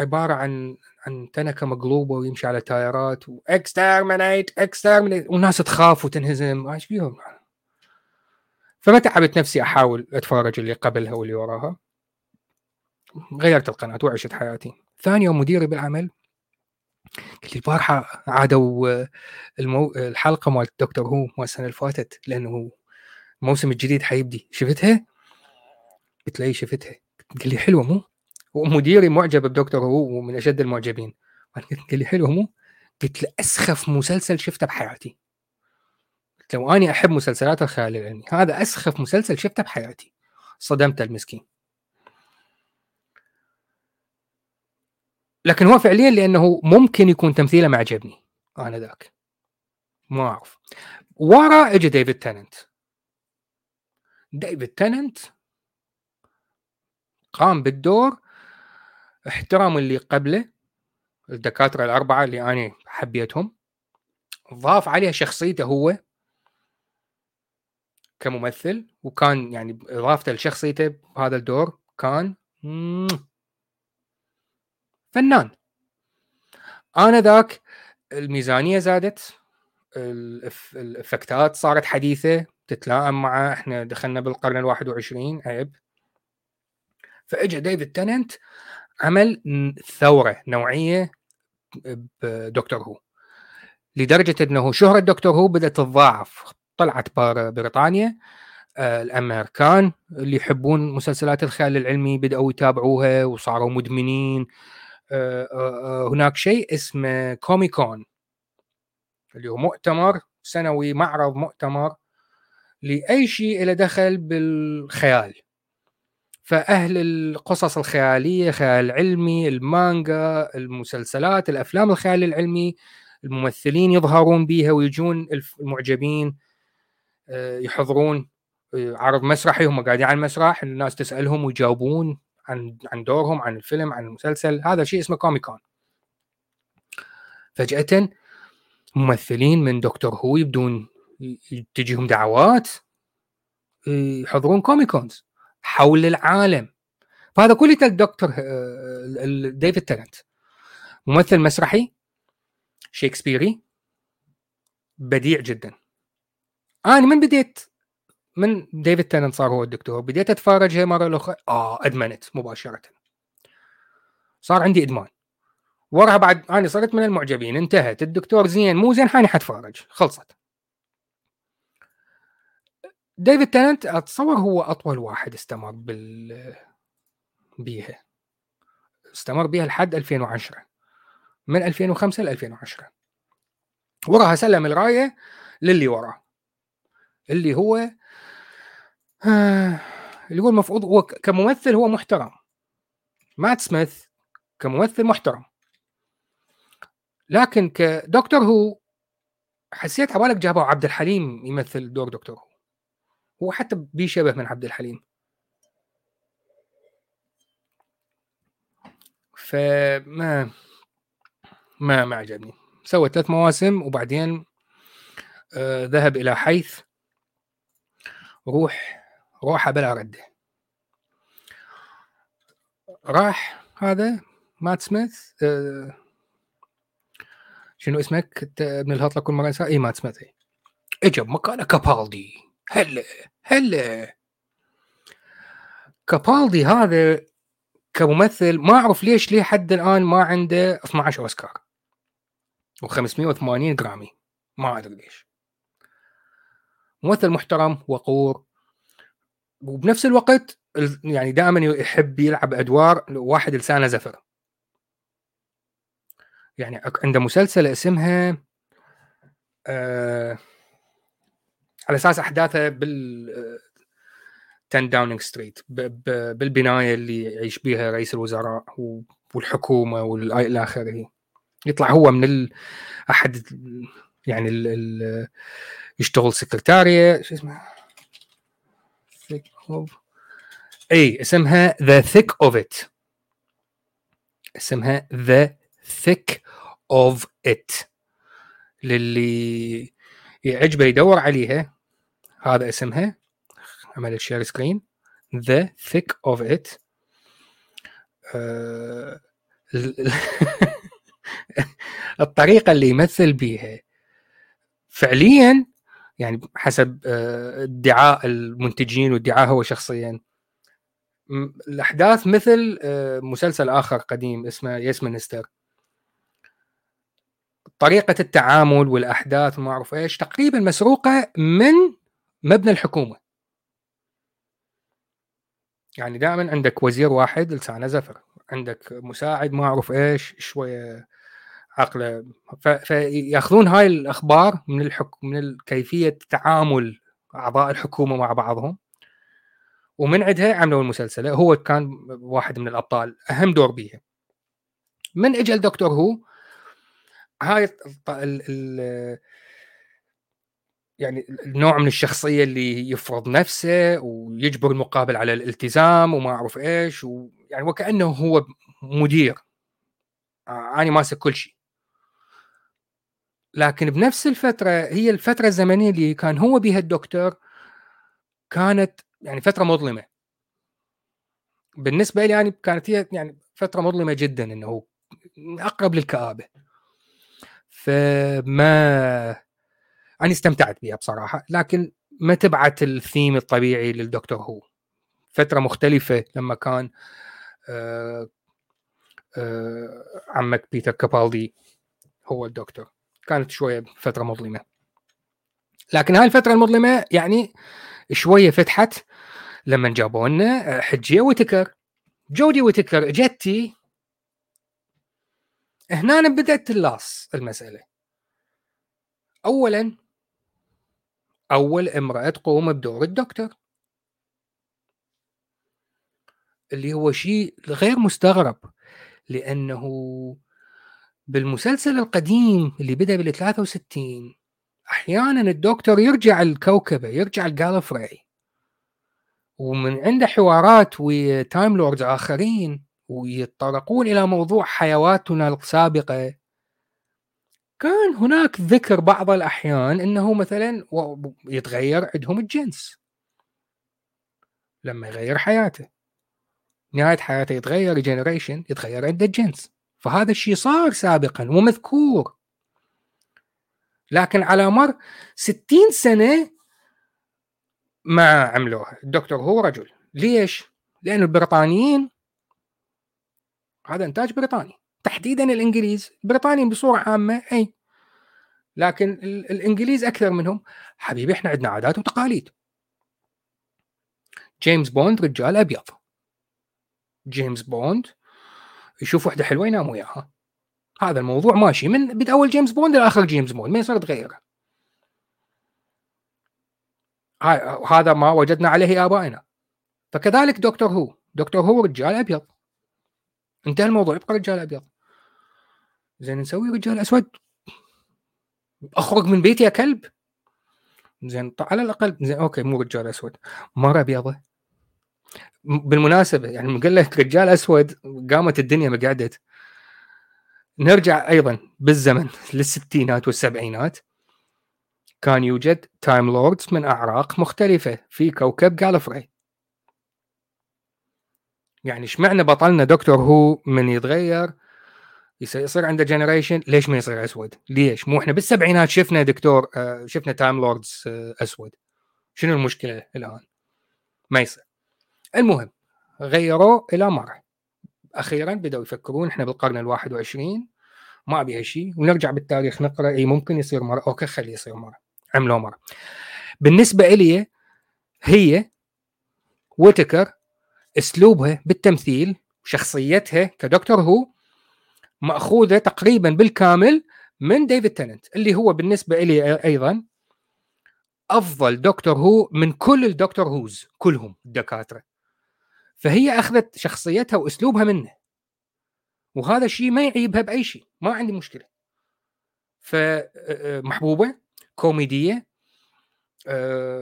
عبارة عن عن تنكة مقلوبة ويمشي على تايرات و exterminate exterminate والناس تخاف وتنهزم. أيش بيهم فما تعبت نفسي أحاول أتفرج اللي قبلها واللي وراها. غيرت القناة وعشت حياتي. ثاني يوم مديري بالعمل لي البارحة عادوا المو... الحلقة مال دكتور هو مال السنة اللي فاتت لأنه الموسم الجديد حيبدي. شفتها؟ قلت له اي شفتها. قال لي حلوة مو؟ ومديري معجب بدكتور هو ومن أشد المعجبين. قال لي حلوة مو؟ قلت له أسخف مسلسل شفته بحياتي. قلت له وأني أحب مسلسلات الخيال العلمي. هذا أسخف مسلسل شفته بحياتي. صدمت المسكين. لكن هو فعليا لأنه ممكن يكون تمثيله ما عجبني أنا ذاك. ما أعرف. ورا اجى ديفيد تننت. ديفيد تننت قام بالدور احترم اللي قبله الدكاترة الأربعة اللي أنا حبيتهم ضاف عليها شخصيته هو كممثل وكان يعني إضافته لشخصيته بهذا الدور كان فنان. أنا ذاك الميزانية زادت الإفكتات صارت حديثة تتلائم مع إحنا دخلنا بالقرن ال21 عيب. فاجى ديفيد تننت عمل ثورة نوعية بدكتور هو. لدرجة إنه شهرة دكتور هو بدأت تتضاعف. طلعت بريطانيا آه، الأمريكان اللي يحبون مسلسلات الخيال العلمي بدأوا يتابعوها وصاروا مدمنين. هناك شيء اسمه كوميكون اللي هو مؤتمر سنوي معرض مؤتمر لأي شيء له دخل بالخيال. فأهل القصص الخيالية خيال العلمي المانجا المسلسلات الأفلام الخيال العلمي الممثلين يظهرون بها ويجون المعجبين يحضرون عرض مسرحي هم قاعدين على المسرح الناس تسألهم ويجاوبون. عن عن دورهم عن الفيلم عن المسلسل. هذا شيء اسمه كوميكون فجأة ممثلين من دكتور هو يبدون تجيهم دعوات يحضرون Comic Cons حول العالم. فهذا كله الدكتور ديفيد تننت ممثل مسرحي شكسبيري بديع جدا. أنا من بديت من ديفيد تننت صار هو الدكتور. بديت أتفرج مرة الأخرى. آه أدمنت مباشرة. صار عندي إدمان. وراها بعد أنا صرت من المعجبين. انتهت. الدكتور زين مو زين حاني حتفرج. خلصت. ديفيد تننت أتصور هو أطول واحد استمر بال بيها. استمر بيها لحد 2010 من 2005 ل 2010 وراها سلم الراية للي وراه. اللي هو اللي هو المفروض هو كممثل هو محترم. مات سميث كممثل محترم. لكن كدكتور هو حسيت عبالك جابوا عبد الحليم يمثل دور دكتور هو. هو حتى بيشبه من عبد الحليم. فما ما ما عجبني. سوى ثلاث مواسم وبعدين آه ذهب إلى حيث. روح روحه بلا رده راح هذا مات سميث آه شنو اسمك؟ ابن الهطله كل مرة إي مات سميث اجى بمكانه كابالدي. هلا هلا. كابالدي هذا كممثل ما أعرف ليش ليه حد الآن ما عنده 12 أوسكار. و580 جرامي ما أدري ليش. ممثل محترم وقور. وبنفس الوقت يعني دائما يحب يلعب أدوار واحد لسانه زفر. يعني عنده مسلسل اسمها آه على أساس أحداثه بال 10 Downing Street بالبناية اللي يعيش بها رئيس الوزراء والحكومة والى آخره. يطلع هو من ال... أحد يعني ال... ال... يشتغل سكرتارية شو اسمه؟ اي اسمها The Thick of It اسمها The Thick of It للي يعجبه يدور عليها هذا اسمها. عمل share screen The Thick of It الطريقة اللي يمثل بيها فعليا يعني حسب آه، ادعاء المنتجين وادعاء هو شخصيا. الأحداث مثل آه، مسلسل آخر قديم اسمه يس مينستر طريقة التعامل والأحداث ما أعرف إيش تقريبا مسروقة من مبنى الحكومة. يعني دائما عندك وزير واحد لسانه زفر عندك مساعد ما أعرف إيش شوية عقله فيأخذون هاي الأخبار من الحكم من كيفيه تعامل أعضاء الحكومة مع بعضهم ومن عندها عملوا المسلسل هو كان واحد من الأبطال. أهم دور بيها من اجى دكتور هو هاي ال ال يعني النوع من الشخصية اللي يفرض نفسه ويجبر المقابل على الالتزام وما أعرف إيش ويعني وكأنه هو مدير. أنا ماسك كل شيء. لكن بنفس الفترة هي الفترة الزمنية اللي كان هو بها الدكتور كانت يعني فترة مظلمة. بالنسبة لي يعني كانت هي يعني فترة مظلمة جدا إنه أقرب للكآبة. فما أنا استمتعت بها بصراحة لكن ما تبعت الثيم الطبيعي للدكتور هو. فترة مختلفة لما كان آه آه عمك بيتر كابالدي هو الدكتور. كانت شوية فترة مظلمة. لكن هاي الفترة المظلمة يعني شوية فتحت لما جابوا لنا حجية وتكر. جودي وتكر جتي. هنا بدأت تلاص المسألة. اولا أول امرأة تقوم بدور الدكتور. اللي هو شيء غير مستغرب لأنه بالمسلسل القديم اللي بدأ بال 63 أحيانا الدكتور يرجع الكوكبه يرجع ال Gallifrey ومن عنده حوارات و Time Lords آخرين ويتطرقون إلى موضوع حيواتنا السابقة. كان هناك ذكر بعض الأحيان إنه مثلا يتغير عندهم الجنس. لما يغير حياته. نهاية حياته يتغير جنريشن يتغير عنده الجنس. فهذا الشيء صار سابقا ومذكور. لكن على مر 60 سنة ما عملوها. الدكتور هو رجل. ليش؟ لأن البريطانيين هذا إنتاج بريطاني. تحديدا الإنجليز. بريطانيين بصورة عامة أي. لكن الإنجليز أكثر منهم. حبيبي إحنا عندنا عادات وتقاليد. جيمس بوند رجال أبيض. جيمس بوند يشوف واحدة حلوة ينام وياها. هذا الموضوع ماشي من أول جيمس بوند لآخر جيمس بوند ما يصير تغيره هذا ما وجدنا عليه آبائنا. فكذلك دكتور هو. دكتور هو رجال أبيض. انتهى الموضوع يبقى رجال أبيض. زين نسوي رجال أسود. أخرج من بيتي يا كلب. زين على الأقل. زين okay مو رجال أسود. مره أبيضة. بالمناسبة يعني لك رجال أسود قامت الدنيا ما قعدت. نرجع أيضا بالزمن للستينات والسبعينات. كان يوجد Time Lords من أعراق مختلفة في كوكب Gallifrey يعني إيش معنى بطلنا دكتور هو من يتغير؟ يصير عنده generation ليش ما يصير أسود؟ ليش؟ مو إحنا بالسبعينات شفنا دكتور آه، شفنا Time Lords آه، أسود. شنو المشكلة الآن؟ ما يصير. المهم غيروه إلى مرة. أخيرا بدأوا يفكرون إحنا بالقرن ال21 ما أبي شيء ونرجع بالتاريخ نقرأ. إي ممكن يصير مرة. okay خليه يصير مرة. عملوا مرة. بالنسبة إلي هي ويتكر أسلوبها بالتمثيل شخصيتها كدكتور هو مأخوذة تقريبا بالكامل من ديفيد تننت اللي هو بالنسبة لي أيضا أفضل دكتور هو من كل الدكتور هوز كلهم الدكاترة. فهي أخذت شخصيتها وأسلوبها منه. وهذا الشيء ما يعيبها بأي شيء ما عندي مشكلة. فمحبوبه كوميدية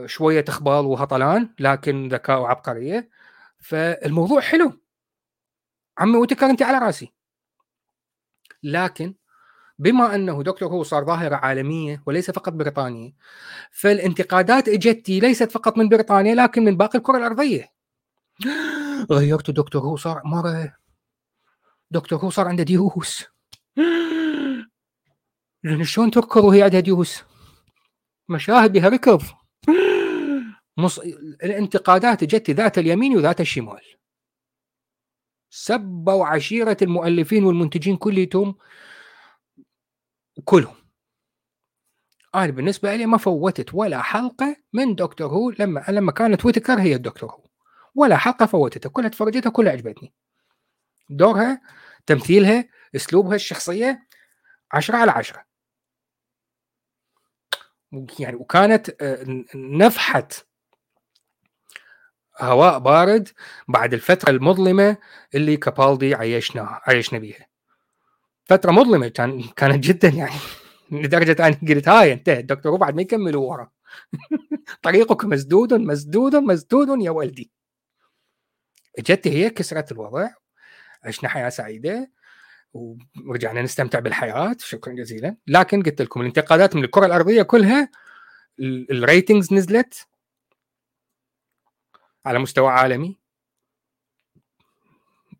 شوية تخبال وهطلان لكن ذكاء وعبقرية. فالموضوع حلو. عمي وتكر أنت على رأسي. لكن بما أنه دكتور هو صار ظاهرة عالمية وليس فقط بريطانية فالانتقادات إجتي ليست فقط من بريطانيا لكن من باقي الكرة الأرضية. *gasps* غيرت دكتور هو صار مرة. دكتور هو صار عنده ديوس لأن شلون تركض وهي عندها ديوس مشاهد بها ركض. مص... الانتقادات جت ذات اليمين وذات الشمال. سبوا عشيرة المؤلفين والمنتجين كلهم كلهم. أنا بالنسبة لي ما فوتت ولا حلقة من دكتور هو. لما لما كانت ويتكر هي الدكتور هو. ولا حلقة فوتتها كلها تفرجتها كلها عجبتني. دورها تمثيلها أسلوبها الشخصية عشرة على عشرة. يعني وكانت آه، نفحة هواء بارد بعد الفترة المظلمة اللي كابالدي عيشنا عيشنا بيها. فترة مظلمة كان كانت جدا يعني *laughs* لدرجة أني قلت هاي انتهت دكتور بعد ما يكملوا ورا. *laughs* طريقك مسدود مسدود مسدود يا ولدي. اجت هي كسرت الوضع عشنا حياة سعيدة ورجعنا نستمتع بالحياة شكرا جزيلا. لكن قلت لكم الانتقادات من الكرة الأرضية كلها الريتنجز نزلت على مستوى عالمي.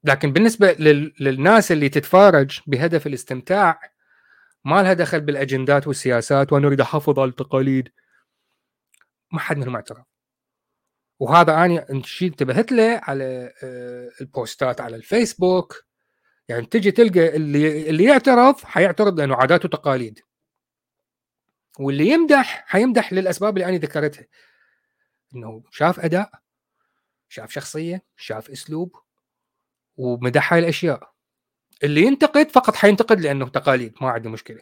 لكن بالنسبة للناس اللي تتفرج بهدف الاستمتاع ما لها دخل بالأجندات والسياسات وأنا اريد احافظ على التقاليد. ما حد منهم اعترف. وهذا اني شيء انتبهت له على آه، البوستات على الفيسبوك. يعني تجي تلقى اللي اللي يعترض حيعترض لأنه عادات وتقاليد واللي يمدح حيمدح للأسباب اللي أنا ذكرتها. إنه شاف أداء شاف شخصية شاف أسلوب ومدح هاي الأشياء. اللي ينتقد فقط حينتقد لأنه تقاليد ما عندي مشكلة.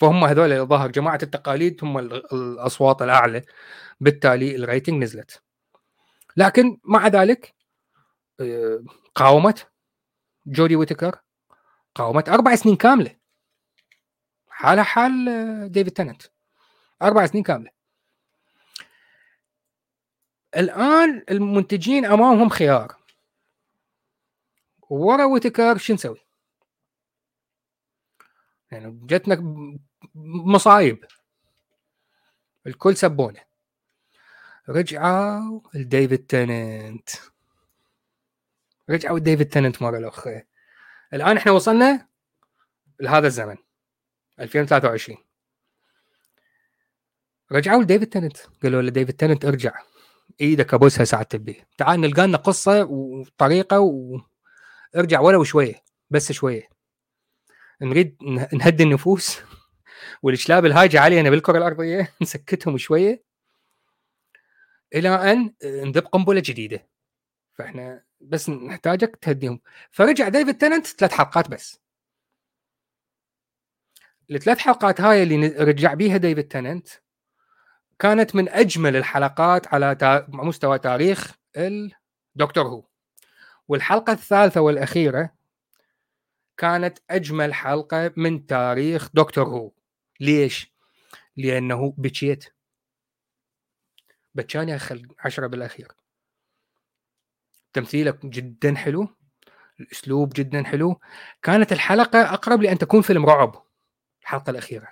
فهم هذول الظاهر جماعة التقاليد هم الأصوات الأعلى. بالتالي ال rating نزلت. لكن مع ذلك قاومت جودي ويتكر قاومت أربع سنين كاملة. حالها حال آه، ديفيد تننت. أربع سنين كاملة. الآن المنتجين أمامهم خيار. ورا ويتكر شو نسوي؟ يعني جتنا مصايب. الكل سبونه. رجعوا لديفيد تننت. رجعوا لديفيد تننت مرة الاخرى الآن إحنا وصلنا لهذا الزمن 2023 رجعوا لديفيد تننت. قالوا لديفيد تننت ارجع. إيدك ابوسها ساعة تبي تعال نلقى لنا قصة وطريقة وارجع ولو شوية بس شوية. نريد نهدي النفوس. والشلاب الهاجة علينا بالكرة الأرضية. *laughs* نسكتهم شوية. إلى أن نذب قنبلة جديدة. فإحنا بس نحتاجك تهديهم. فرجع ديفيد تننت ثلاث حلقات بس. الثلاث حلقات هاي اللي رجع بيها ديفيد تننت كانت من أجمل الحلقات على مستوى تاريخ الدكتور هو والحلقة الثالثة والأخيرة كانت أجمل حلقة من تاريخ دكتور هو ليش؟ لأنه بكيت. بتشاني اخل عشرة بالأخير. تمثيلك جدا حلو الأسلوب جدا حلو. كانت الحلقة أقرب لأن تكون فيلم رعب الحلقة الأخيرة.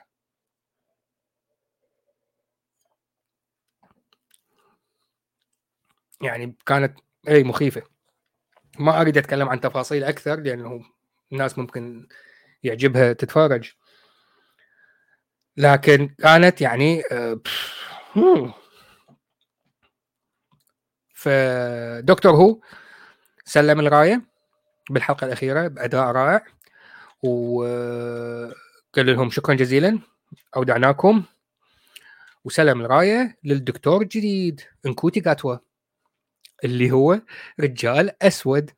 يعني كانت اي مخيفة. ما أريد أتكلم عن تفاصيل أكثر لأنه الناس ممكن يعجبها تتفرج. لكن كانت يعني آه، فدكتور هو سلم الرايه بالحلقة الأخيرة بأداء رائع وقال لهم شكرا جزيلا أودعناكم. وسلم الرايه للدكتور الجديد إنكوتي قاتوا اللي هو رجال أسود.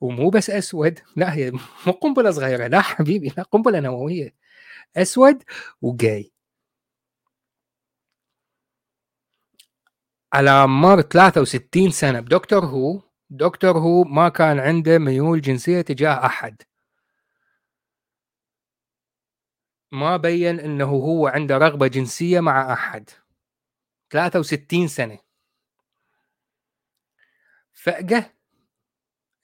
ومو بس أسود لا هي مو قنبلة صغيرة لا حبيبي لا قنبلة نووية. أسود وجاي. على مر 63 سنة. بدكتور هو دكتور هو ما كان عنده ميول جنسية تجاه أحد. ما بين إنه هو عنده رغبة جنسية مع أحد. 63 سنة. فجاه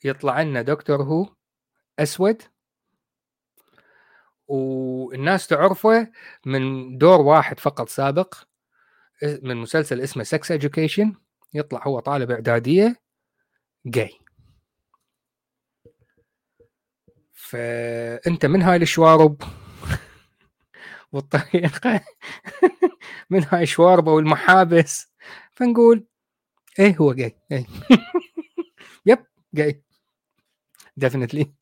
يطلع لنا دكتور هو أسود. والناس تعرفه من دور واحد فقط سابق. من مسلسل اسمه سكس education. يطلع هو طالب إعدادية جاي فأنت من هاي الشوارب؟ *laughs* والطريقة. *laughs* من هاي الشوارب والمحابس فنقول إيه هو gay إيه. *laughs* Yep gay definitely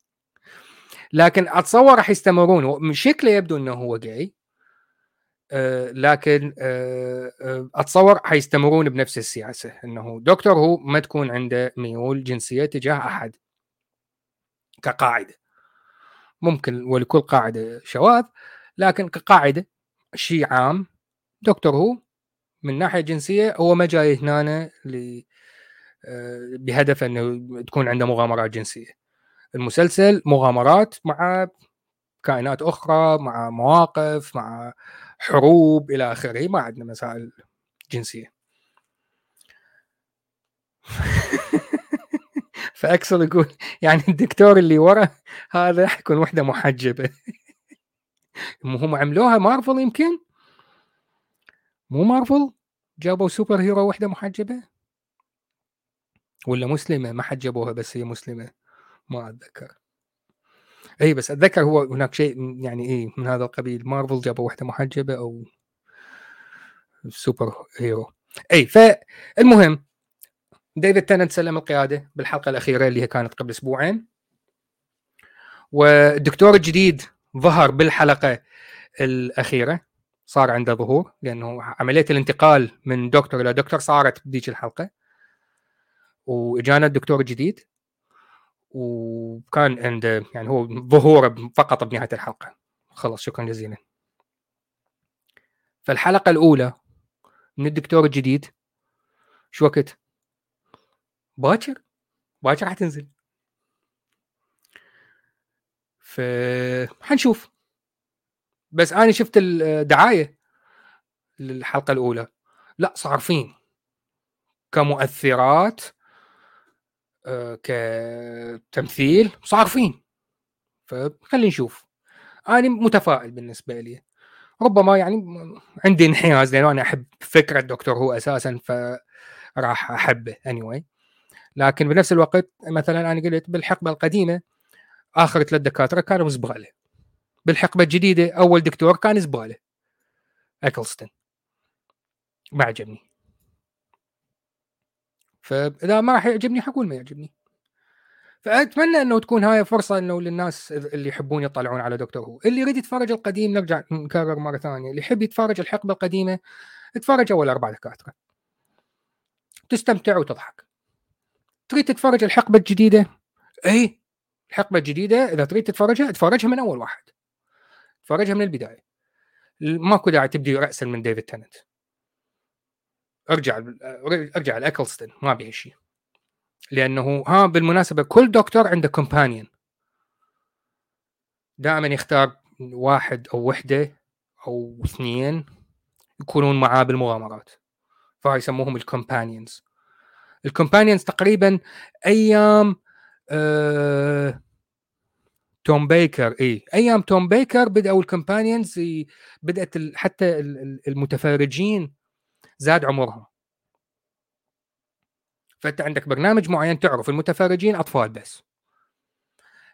لكن أتصور راح يستمرون. شكله يبدو إنه هو جاي لكن أه أه أتصور حيستمرون بنفس السياسة إنه دكتور هو ما تكون عنده ميول جنسية تجاه أحد كقاعدة. ممكن ولكل قاعدة شواذ لكن كقاعدة شيء عام دكتور هو من ناحية جنسية هو ما جاي هنا بهدف إنه تكون عنده مغامرات جنسية. المسلسل مغامرات مع كائنات أخرى مع مواقف مع حروب إلى آخره ما عندنا مسائل جنسية. *laughs* فأكسل يقول يعني الدكتور اللي ورا هذا حيكون وحدة محجبة. *laughs* هم عملوها مارفل يمكن؟ مو مارفل؟ جابوا superhero وحدة محجبة؟ ولا مسلمة؟ ما حجبوها بس هي مسلمة. ما أتذكر. اي بس أتذكر هو هناك شيء يعني إيه من هذا القبيل مارفل جابوا واحدة محجبة أو superhero. اي فالمهم ديفيد تننت سلم القيادة بالحلقة الأخيرة اللي هي كانت قبل أسبوعين. والدكتور الجديد ظهر بالحلقة الأخيرة صار عنده ظهور لأنه عملية الانتقال من دكتور إلى دكتور صارت بذيك الحلقة. وإجانا الدكتور الجديد. وكان عنده يعني هو ظهوره فقط بنهاية الحلقة. خلص شكرا جزيلا. فالحلقه الأولى من الدكتور الجديد شو وقت؟ باكر؟ باكر حتنزل ف حنشوف. بس أنا شفت الدعاية للحلقة الأولى. لا صارفين كمؤثرات كتمثيل صارفين فخلينا نشوف. أنا متفائل بالنسبة لي. ربما يعني عندي انحياز لأنه أنا أحب فكرة دكتور هو أساسا فراح أحبه anyway. لكن بنفس الوقت مثلا أنا قلت بالحقبة القديمة آخر ثلاث دكاترة كانوا زبالة. بالحقبة الجديدة أول دكتور كان زبالة. أكلستون. ما عجبني. فإذا ما راح يعجبني حقول ما يعجبني. فأتمنى إنه تكون هاي فرصة إنه للناس اللي يحبون يطلعون على دكتور هو. اللي يريد يتفرج القديم نرجع نكرر مرة ثانية. اللي يحب يتفرج الحقبة القديمة اتفرج أول أربع دكاترة. تستمتع وتضحك. تريد تتفرج الحقبة الجديدة؟ اي الحقبة الجديدة إذا تريد تتفرجها اتفرجها من أول واحد. اتفرجها من البداية. ماكو داعي تبدي راسا من ديفيد تننت. أرجع أرجع لأكلستون ما أبي شيء لأنه ها بالمناسبة كل دكتور عنده companion دائما يختار واحد أو وحدة أو اثنين يكونون معاه بالمغامرات. فهاي يسموهم ال companions ال companions تقريبا أيام آه توم بيكر. إي أيام توم بيكر بدأوا ال companions بدأت حتى المتفرجين زاد عمرهم فأنت عندك برنامج معين تعرف المتفرجين أطفال بس.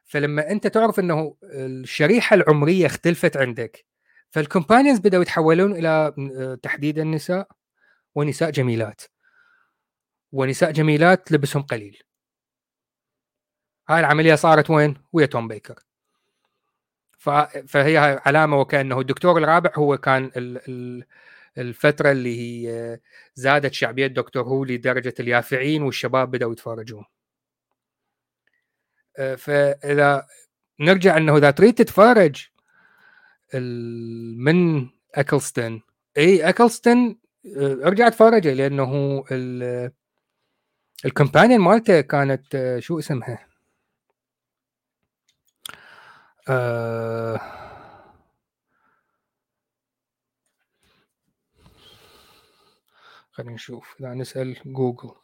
فلما أنت تعرف إنه الشريحة العمرية اختلفت عندك فالكومبانيونز بدأوا يتحولون إلى تحديد النساء ونساء جميلات. ونساء جميلات لبسهم قليل. هاي العملية صارت وين؟ ويا توم بيكر. فهي علامة وكأنه الدكتور الرابع هو كان الفترة اللي هي زادت شعبية دكتور هو لدرجة اليافعين والشباب بدأوا يتفرجون آه، فإذا نرجع أنه إذا تريد تتفرج من اكلستون إي اكلستون آه، ارجع اتفرجه لأنه الكمبانيون مالته كانت آه، شو اسمها؟ آه خلينا نشوف اذا نسال جوجل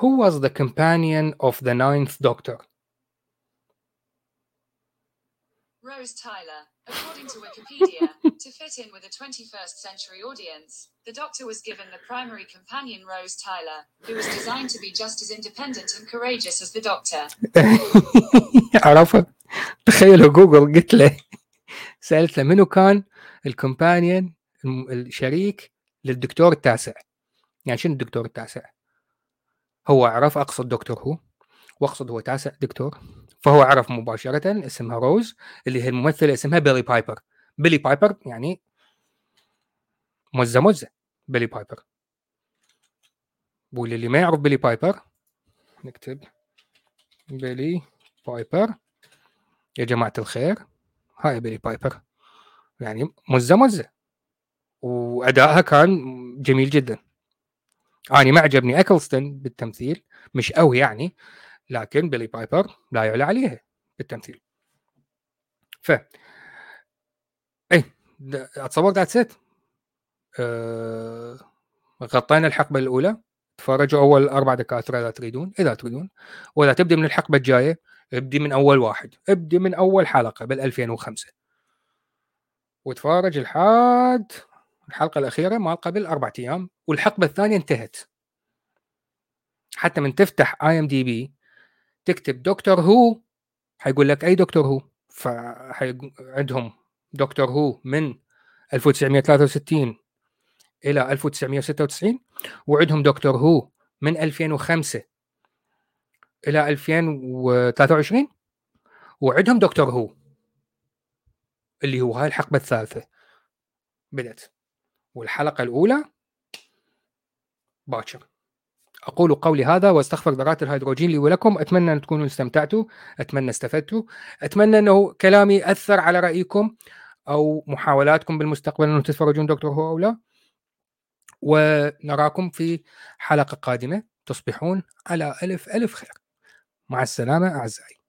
Who was the companion of the ninth doctor? Rose Tyler. According to Wikipedia, to fit in with a 21st century audience, the Doctor was given the primary companion Rose Tyler, who was designed to be just as independent and courageous as the Doctor. عرفت تخيلوا جوجل قلت له *laughs* سألت له منو كان ال companion الشريك للدكتور التاسع. يعني شنو الدكتور التاسع؟ هو عرف أقصد دكتور هو وأقصد هو تاسع دكتور فهو عرف مباشرة اسمها روز اللي هي الممثلة اسمها بيلي بايبر. بيلي بايبر يعني مزة مزة بيلي بايبر. واللي ما يعرف بيلي بايبر نكتب بيلي بايبر. يا جماعة الخير. هاي بيلي بايبر. يعني مزة مزة. وأدائها كان جميل جدا. اني ما عجبني أكلستون بالتمثيل مش قوي يعني لكن بيلي بايبر لا يعلى عليها بالتمثيل. ف اي أتصور that's it أه... غطينا الحقبة الأولى. تفرجوا أول أربع دكاتره اذا تريدون إذا تريدون. وإذا تبدي من الحقبة الجاية ابدي من أول واحد ابدي من أول حلقة بال 2005 وتفرج لحد الحلقة الأخيرة مال قبل أربع أيام والحقبة الثانية انتهت. حتى من تفتح IMDb تكتب دكتور هو حيقول لك أي دكتور هو. فعندهم دكتور هو من 1963 إلى 1996 وعندهم دكتور هو من 2005 إلى 2023 وعندهم دكتور هو اللي هو هاي الحقبة الثالثة. بدت والحلقة الأولى باكر. أقول قولي هذا وأستغفر ذرات الهيدروجين لي ولكم. أتمنى أن تكونوا استمتعتوا أتمنى استفدتوا. أتمنى أنه كلامي اثر على رأيكم أو محاولاتكم بالمستقبل أنه تتفرجون دكتور هو أو لا. ونراكم في حلقة قادمة. تصبحون على ألف ألف خير. مع السلامة أعزائي.